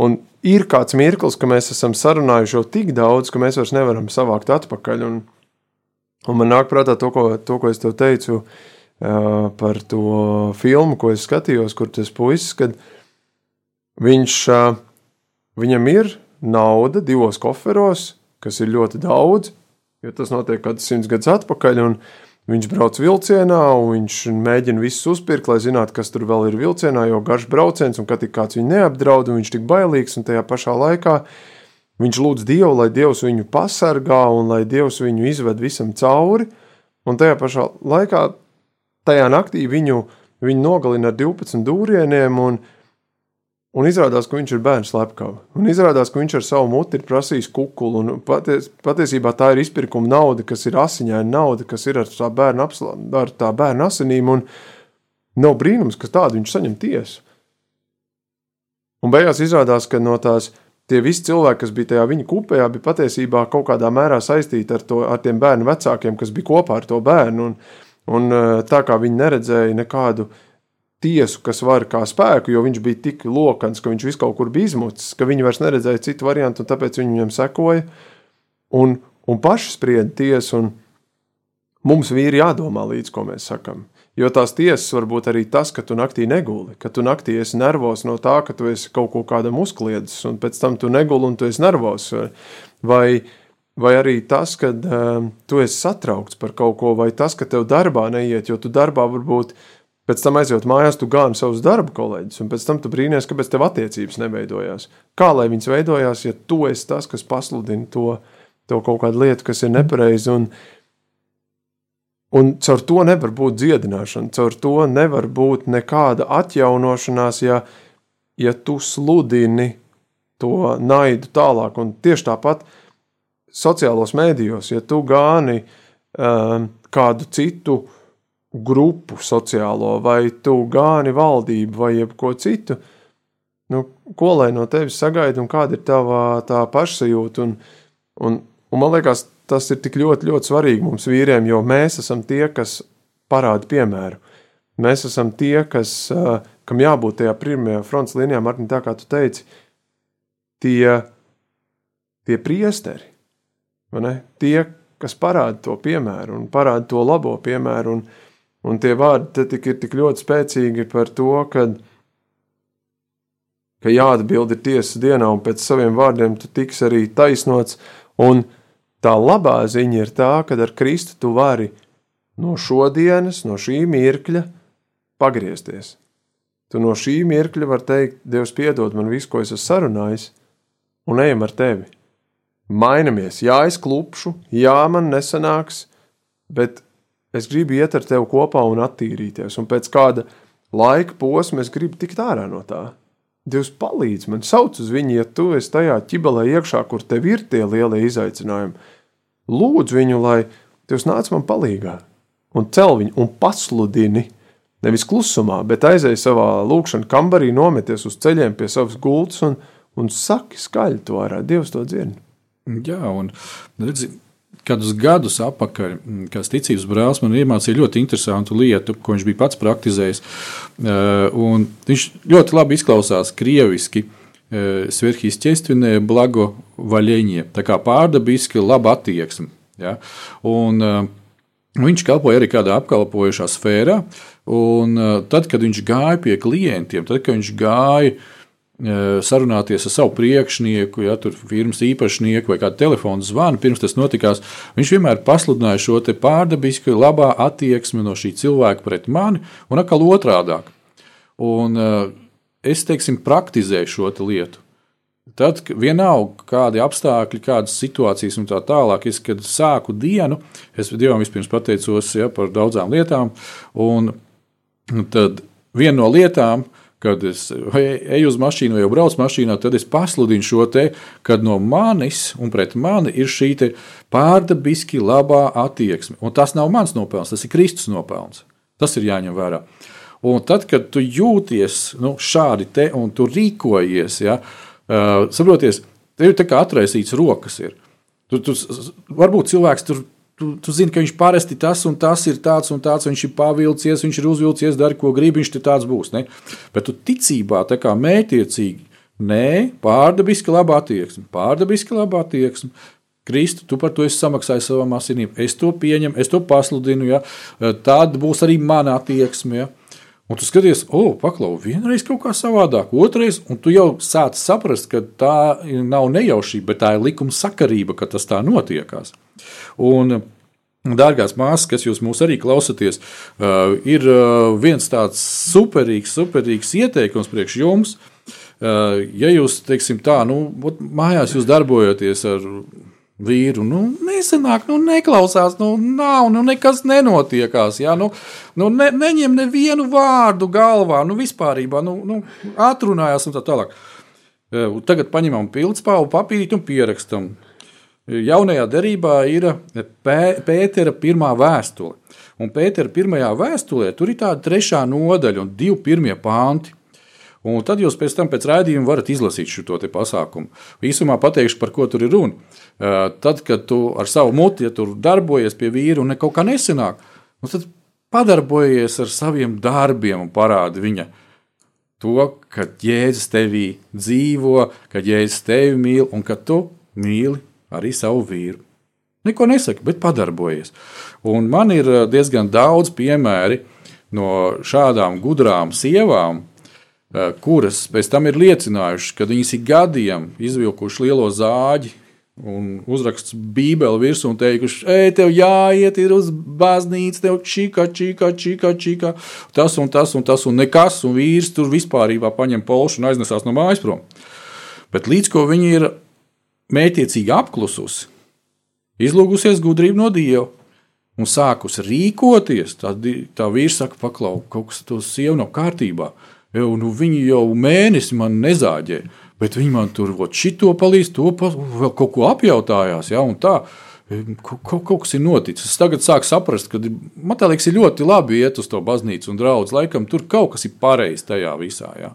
un ir kāds mirklis, ka mēs esam sarunājuši jau tik daudz, ka mēs vairs nevaram savākt atpakaļ. Un, un man nāk prātā to, ko, to, ko es tev teicu uh, par to filmu, ko es skatījos, kur tas puisis, kad viņš, uh, viņam ir nauda divos koferos, kas ir ļoti daudz, jo tas notiek kaut kāds simts gadus atpakaļ. Viņš brauc vilcienā, un viņš mēģina visu uzpirkt, lai zinātu, kas tur vēl ir vilcienā, jo garš brauciens, un kad kāds viņu neapdraud, un viņš tik bailīgs, un tajā pašā laikā viņš lūdz Dievu, lai Dievs viņu pasargā, un lai Dievs viņu izved visam cauri, un tajā pašā laikā, tajā naktī viņu, viņu nogalina ar 12 dūrieniem, un Un izrādās, ka viņš ir bērns slepkava. Un izrādās, ka viņš ar savu muti ir prasījis kukulu. Paties, patiesībā tā ir izpirkuma nauda, kas ir asiņaina nauda, kas ir ar tā bērna, apslā, ar tā bērna asinīm. Un nav brīnums, ka tādu viņš saņem tiesu. Un beigās izrādās, ka no tās tie visi cilvēki, kas bija tajā viņa kupējā, bija patiesībā kaut kādā mērā saistīti ar, to, ar tiem bērnu vecākiem, kas bija kopā ar to bērnu. Un, un tā kā viņi neredzēja nekādu tiesu, kas var kā spēku, jo viņš bija tik lokans, ka viņš visu kaut kur bija izmucis, ka viņi vairs neredzēja citu variantu, un tāpēc viņi viņam sekoja un, un paši sprieda tiesu. Mums vīri jādomā līdz, ko mēs sakam. Jo tās tiesas var būt arī tas, ka tu naktī neguli, ka tu naktī esi nervos no tā, ka tu esi kaut ko kādam uzkliedzis, un pēc tam tu neguli un tu esi nervos. Vai, vai arī tas, ka um, tu esi satraukts par kaut ko, vai tas, ka tev darbā neiet, jo tu darbā varbūt Pēc tam aizjūt mājās, tu gāni savus darba kolēģus, un pēc tam tu brīnīties, kāpēc tev attiecības neveidojās. Kā lai viņas veidojās, ja tu esi tas, kas pasludina to, to kaut kādu lietu, kas ir nepareiza. Un, un caur to nevar būt dziedināšana, caur to nevar būt nekāda atjaunošanās, ja, ja tu sludini to naidu tālāk. Un tieši tāpat sociālos mēdījos, ja tu gāni um, kādu citu grupu sociālo, vai tu gāni valdību, vai jebko citu, nu, ko lai no tevis sagaida un kāda ir tava tā pašsajūta. Un, un, un man liekas, tas ir tik ļoti, ļoti svarīgi mums vīriem, jo mēs esam tie, kas parāda piemēru. Mēs esam tie, kas, kam jābūt tajā pirmajā fronts līnijā, Martin, tā kā tu teici, tie, tie priesteri, tie, kas parāda to piemēru un parāda to labo piemēru. Un, Un tie vārdi tik ir tik ļoti spēcīgi par to, ka, ka jāatbild ir tiesas dienā, un pēc saviem vārdiem tu tiks arī taisnots. Un tā labā ziņa ir tā, ka ar Kristu tu vari no šodienas, no šī mirkļa pagriezties. Tu no šī mirkļa vari teikt, Dievs, piedod man visu, ko es esmu sarunājis, un ejam ar tevi. Mainamies, jā, es klupšu, jā, man nesanāks, bet es gribu iet ar tevi kopā un attīrīties, un pēc kāda laika posma es gribu tikt ārā no tā. Dievs palīdz man, sauc uz viņu, ja tu esi tajā ķibelē iekšā, kur tev ir tie lielie izaicinājumi. Lūdzu viņu, lai Dievs nāc man palīgā, un cel viņu, un pasludini. Nevis klusumā, bet aizēj savā lūkšanā kambarī, nometies uz ceļiem pie savas gultas un, un saki skaļi to ārā. Dievs to dzird. Jā, un redzi, kādus gadus atpakaļ, mm, kāds ticības brālis man iemācīja ļoti interesantu lietu, ko viņš bija pats praktizējis. Un viņš ļoti labi izklausās krieviski. Eh, Sverhīsķestinē, blago vaļēņie, tā kā pārdabiski laba attieksme. Ja? Un, uh, Viņš kalpoja arī kādā apkalpojošā sfērā, tad, kad viņš gāja pie klientiem, tad, kad viņš gāja uh, sarunāties ar savu priekšnieku, ja tur firmas īpašnieku vai kādu telefonu zvanu, pirms tas notikās. Viņš vienmēr pasludināja šo pārdabisku, labā attieksmi no šī cilvēka pret mani, un atkal otrādāk. Un es, teiksim, praktizēju šo lietu. Tad, vienalga, kādi apstākļi, kādas situācijas un tā tālāk, es, kad sāku dienu, es Dievam vispirms pateicos ja, par daudzām lietām, un tad viena no lietām, uh, kad es eju uz mašīnu vai braucu mašīnā, tad es pasludinu šo te, kad no manis un pret mani ir šī pārdabiski labā attieksme. Un tas nav mans nopelns, tas ir Kristus nopelns. Tas ir jāņem vērā. Un tad, kad tu jūties nu, šādi te un tu rīkojies, ja, uh, saproties, tev ir tā kā atraisīts rokas. Ir. Tu, tu, varbūt cilvēks tur Tu, tu zini, ka viņš parasti tas un tas ir tāds un tāds, viņš ir pavilcies, viņš ir uzvilcies, dara, ko grib, viņš tāds būs. Ne? Bet tu ticībā, tā kā mētiecīgi, nē, pārdabiski laba attieksme, pārdabiski laba attieksme. Kristu, tu par to esi samaksājis savām asinīm. Es to pieņemu, es to pasludinu. Ja? Tāda būs arī mana attieksme. Ja? Un tu skaties, o, paklau, vienreiz kaut kā savādāk, otrreiz, un tu jau sāc saprast, ka tā nav nejaušība, bet tā ir likuma sakarība, ka tas tā notiekās. Un, Dārgās māsas, kas jūs mūs arī klausāties, uh, ir uh, viens tāds superīgs, superīgs ieteikums priekš jums. Uh, ja jūs, teiksim, tā, nu, mājās jūs darbojaties ar vīru, nu, nesenāk, nu, neklausās, nu, nav, nu, nekas nenotiekās, jā, nu, nu ne, neņem nevienu vārdu galvā, nu, vispārībā, nu, nu atrunājās un tā tālāk. Tagad paņemam pildspāvu papīrīt un pierakstam jaunajā derībā ir Pētera pirmā vēstule. Un Pētera pirmajā vēstulē tur ir tāda trešā nodaļa un divi pirmie panti. Un tad jūs pēc tam pēc raidījuma varat izlasīt šo pasākumu. Īsumā pateikšu, par ko tur ir runa. Tad, kad tu ar savu muti ja darbojies pie vīra un kaut kā nesenāk, nu tad padarbojies ar saviem darbiem un parādi viņa to, ka Jēzus tevī dzīvo, ka Jēzus tevi mīl un ka tu mīli arī savu vīru. Neko nesaka, bet padarbojies. Un man ir eh, diezgan daudz piemēri no šādām gudrām sievām, eh, kuras pēc tam ir liecinājušas, ka viņas ir gadiem izvilkušas lielo zāģi un uzraksts Bībeli virsū un teikuši, ej, tev jāiet uz baznīcu, tev čika, čika, čika, čika, tas un tas un tas un nekas, un vīrs tur vispār paņem polšu un aiznesās no mājas prom. Bet līdz ko viņi ir mētiecīgi apklususi, izlūgusies gudrību no Dieva un sākus rīkoties, tad tā vīrs saka, paklau, kaut kas to sievu nav kārtībā. Jau, nu, viņi jau mēnesi man nezāģē, bet viņi man tur šito palīdz, to palīdz, vēl kaut ko apjautājās. Ja, tā, Kaut, kaut kas ir noticis. Es tagad sāku saprast, ka man liekas, ir ļoti labi iet uz to baznīcu un draugu. Laikam tur kaut kas ir pareizs tajā visā. Jā.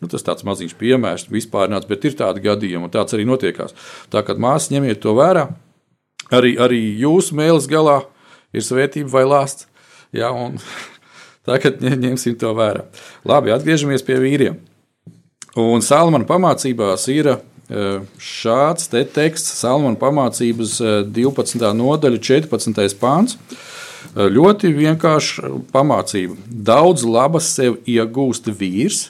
Nu, tas tāds maziņš piemērs, vispārnāts, bet ir tādi gadījumi, un tāds arī notiekās. Tā kā māsas ņemiet to vērā, arī, arī jūsu mēlis galā ir svētība vai lāsts. Jā, tagad ņemsim to vērā. Labi, atgriežamies pie vīriem. Un Salmana pamācībās ir šāds te teksts, Salmāna pamācības 12. nodaļa, 14. pāns. Ļoti vienkārša pamācība. Daudz labas sev iegūst vīrs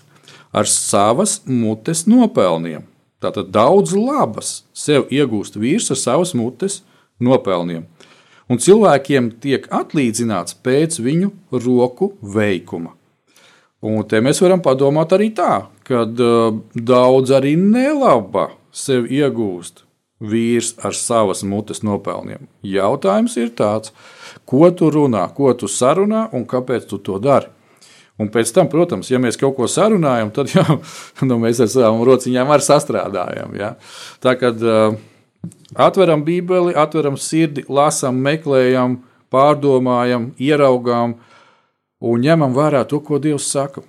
ar savas mutes nopelniem. Tātad daudz labas sev iegūst vīrs ar savas mutes nopelniem. Un cilvēkiem tiek atlīdzināts pēc viņu roku veikuma. Un te mēs varam padomāt arī tā, ka uh, daudz arī nelaba sev iegūst vīrs ar savas mutes nopelniem. Jautājums ir tāds, ko tu runā, ko tu sarunā un kāpēc tu to dari. Un pēc tam, protams, ja mēs kaut ko sarunājam, tad jau nu, mēs ar savām rociņām arī sastrādājam. Ja? Tā kad uh, atveram Bībeli, atveram sirdi, lasām, meklējam, pārdomājam, ieraugām un ņemam vērā to, ko Dievs saka.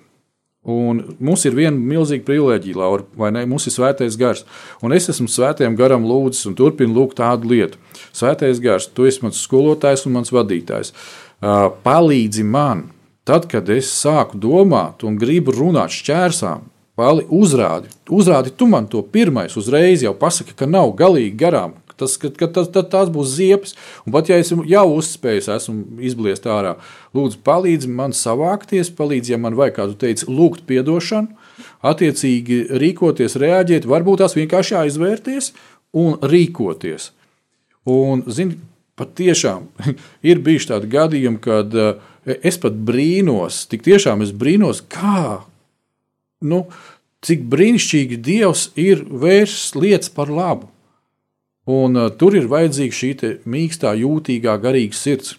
Un mums ir viena milzīga privilēģija, Laura, vai ne? Mums ir svētais gars. Un es esmu svētajam garam lūdzis un turpinu lūgt tādu lietu. Svētais gars, tu esi mans skolotājs un mans vadītājs. Palīdzi man, tad, kad es sāku domāt un gribu runāt šķērsām, pali uzrādi. Uzrādi tu man to pirmais, uzreiz jau pasaki, ka nav galīgi garām tas, ka, ka tas, tas, tas būs ziepes. Un pat ja es jau uzspēju, esmu izbliest ārā, lūdzu, palīdzi man savākties, palīdzi, ja man vajag, kā tu teici, lūgt atdošanu, attiecīgi rīkoties, reaģēt, varbūt tās vienkārši aizvērties un rīkoties. Un, zini, patiešām ir bijuši tādi gadījumi, kad uh, es pat brīnos, tik tiešām es brīnos, kā, nu, cik brīnišķīgi Dievs ir vērsts lietas par labu. Un, uh, tur ir vajadzīga šī mīkstā, jūtīgā, garīga sirds.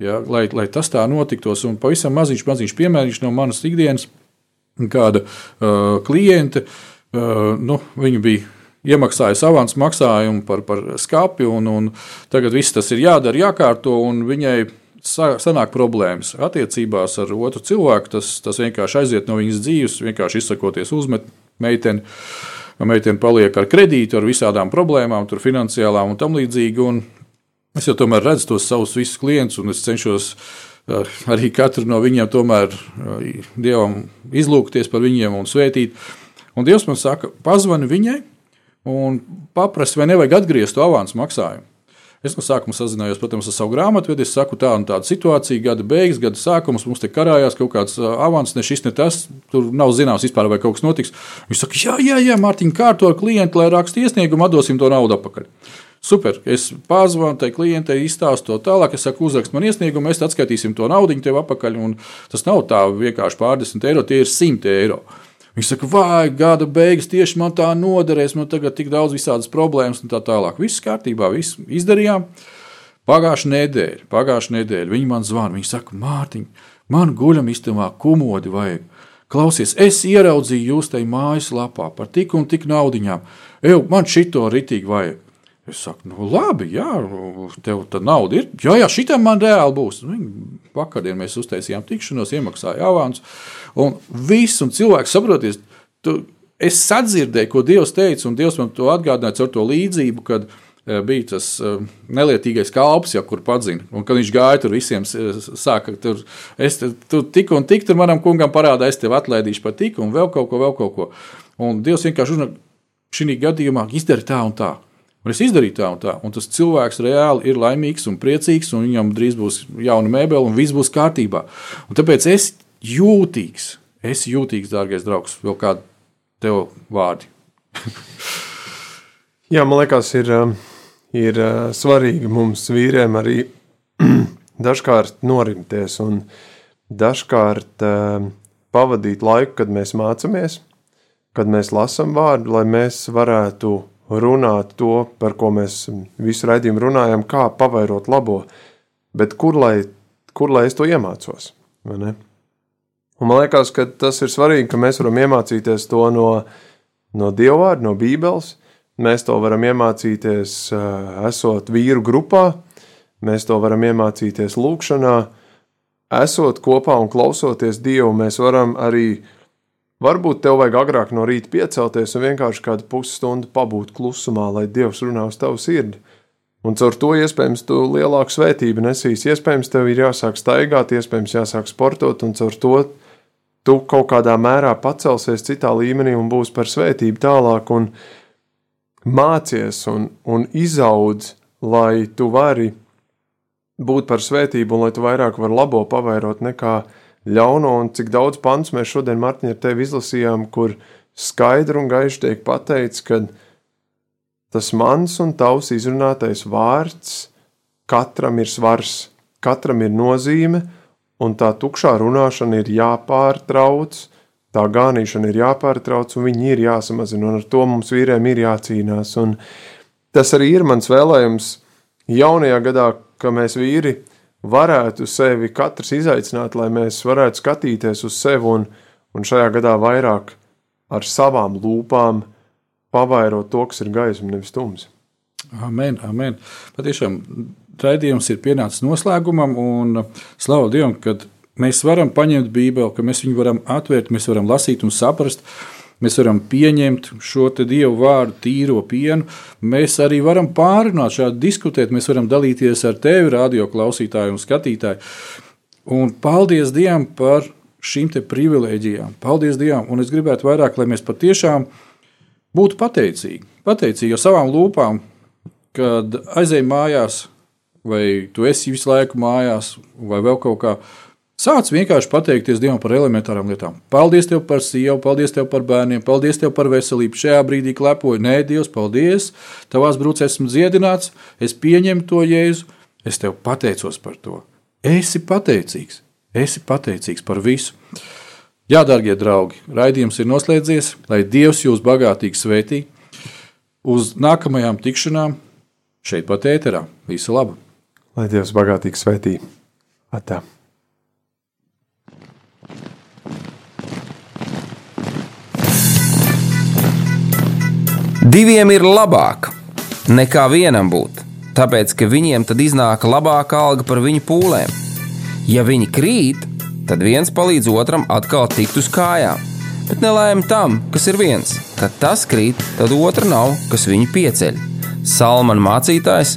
Ja, lai, lai tas tā notiktos, un pavisam maziņš, maziņš piemērs no manas ikdienas, kāda uh, kliente, uh, nu, viņa bija iemaksājusi avans maksājumu par, par skāpi, un, un tagad viss tas ir jādara, jākārto, un viņai sa- sanāk problēmas attiecībās ar otru cilvēku. Tas, tas vienkārši aiziet no viņas dzīves, vienkārši izsakoties uzmet meiteni. Meitene paliek ar kredītu, ar visādām problēmām, finansiālām un tam līdzīgi. Un es jau tomēr redzu tos savus visus klientus, un es cenšos uh, arī katru no viņiem tomēr uh, dievam izlūgties par viņiem un svētīt. Un Dievs man saka, pazvani viņai un paprasti, vai nevajag atgriezt to avansu maksājumu. Es no sākuma sazinājos, protams, ar savu grāmatvedi. Es saku, tā un tāda situācija, gada beigas, gada sākums, mums te karājās kaut kāds avans, ne šis, ne tas. Tur nav zināms, vispār, vai kaut kas notiks. Viņš saka, jā, jā, jā Mārtiņ, kārto ar klientu, lai raksta iesniegumu, atdosim to naudu atpakaļ. Super, es pazvanu tai klientei, izstāstu to tālāk. Es saku, uzrakst man iesniegumu, mēs atskaitīsim to naudu tev atpakaļ. Tas nav tā vienkārši pārdesmit eiro, tie ir simti eiro. Viņš saka, vai gada beigas tieši man tā noderēs, man tagad tik daudz visādas problēmas un tā tālāk. Viss kārtībā, viss izdarījām. Pagājušā nedēļa, pagājušā nedēļa viņi man zvana. Viņi saka, Mārtiņ, man guļam istamā kumodi vajag. Klausies, es ieraudzīju jūs tajā mājaslapā par tik un tik naudiņām. Eju, man šito ritīgi vajag. Es saku, nu, labi, jā, tev tā nauda ir. Jā, jā, šitam man reāli būs. Vakardien mēs uztaisījām tikšanos, iemaksāju avansu. Un viss, un cilvēks saproties, tu, es sadzirdēju, ko Dievs teica, un Dievs man to atgādināja ar to līdzību, kad bija tas nelietīgais kalps, ja, kur padzina. Un kad viņš gāja tur visiem, sāka, tur, es tur tik un tik, tur manam kungam parādā, es tev atlaidīšu par tik un vēl kaut ko, vēl kaut ko. Un Dievs vienkārši uzrunā, šī gadījumā izdara tā un tā. Un es izdarīju tā un tā, un tas cilvēks reāli ir laimīgs un priecīgs, un viņam drīz būs jauna mēbele, un viss būs kārtībā. Un tāpēc es jūtīgs, es jūtīgs, dārgais draugs, vēl kādu tev vārdu. Jā, man liekas, ir, ir svarīgi mums vīriem arī dažkārt norimties un dažkārt pavadīt laiku, kad mēs mācāmies, kad mēs lasām vārdu, lai mēs varētu runāt to, par ko mēs visu raidījumu runājam, kā pavairot labo, bet kur lai, kur lai es to iemācos? Un man liekas, ka tas ir svarīgi, ka mēs varam iemācīties to no, no dievvvārda, no bībeles. Mēs to varam iemācīties, esot vīru grupā, mēs to varam iemācīties lūkšanā, esot kopā un klausoties Dievu. Mēs varam arī Varbūt tev vajag agrāk no rīta piecelties un vienkārši kādu pusstundu pabūt klusumā, lai Dievs runā uz tavu sirdi. Un caur to iespējams tu lielāku svētību nesīs. Iespējams, tev ir jāsāk staigāt, iespējams, jāsāk sportot, un caur to tu kaut kādā mērā pacelsies citā līmenī un būs par svētību tālāk, un mācies un, un izaudz, lai tu vari būt par svētību un lai tu vairāk vari labo pavairot nekā ļauno, un cik daudz pants mēs šodien, Mārtiņ, ar tevi izlasījām, kur skaidri un gaiši tiek pateikts, ka tas mans un tavs izrunātais vārds katram ir svars, katram ir nozīme, un tā tukšā runāšana ir jāpārtrauc, tā gānīšana ir jāpārtrauc, un viņi ir jāsamazina, un ar to mums vīriem ir jācīnās. Un tas arī ir mans vēlējums jaunajā gadā, ka mēs vīri varētu sevi katrs izaicināt, lai mēs varētu skatīties uz sevi un, un šajā gadā vairāk ar savām lūpām pavairot to, kas ir gaisma, nevis tums. Amen, amen. Patiešām raidījums ir pienācis noslēgumam, un slavu Dievam, ka mēs varam paņemt Bībeli, ka mēs viņu varam atvērt, mēs varam lasīt un saprast. Mēs varam pieņemt šo dievu vārdu, tīro pienu. Mēs arī varam pārunāt, šādi diskutēt. Mēs varam dalīties ar tevi, radio klausītāju un skatītāju. Un paldies Dievam par šīm privilēģijām. Paldies Dievam! Un es gribētu vairāk, lai mēs patiešām būtu pateicīgi. Pateicīgi ar savām lūpām, kad aizejam mājās, vai tu esi visu laiku mājās, vai vēl kaut kā. Sāc vienkārši pateikties Dievam par elementārām lietām. Paldies Tev par sievu, paldies Tev par bērniem, paldies Tev par veselību. Šajā brīdī klepoju, nē, Dievs, paldies. Tavās brūcēs esmu dziedināts, es pieņemu to jēzu, es Tev pateicos par to. Esi pateicīgs, esi pateicīgs par visu. Jā, darbie draugi, raidījums ir noslēdzies, lai Dievs jūs bagātīgi svētī. Uz nākamajām tikšanām šeit pat ēterā. Visu labu! Lai Dievs bagātīgi svētī! Atā! Diviem ir labāk nekā vienam būt, tāpēc ka viņiem tad iznāk labāka alga par viņu pūlēm. Ja viņi krīt, tad viens palīdz otram atkal tikt uz kājām. Bet nelēma tam, kas ir viens. Kad tas krīt, tad otra nav, kas viņu pieceļ. Salmāna mācītājs,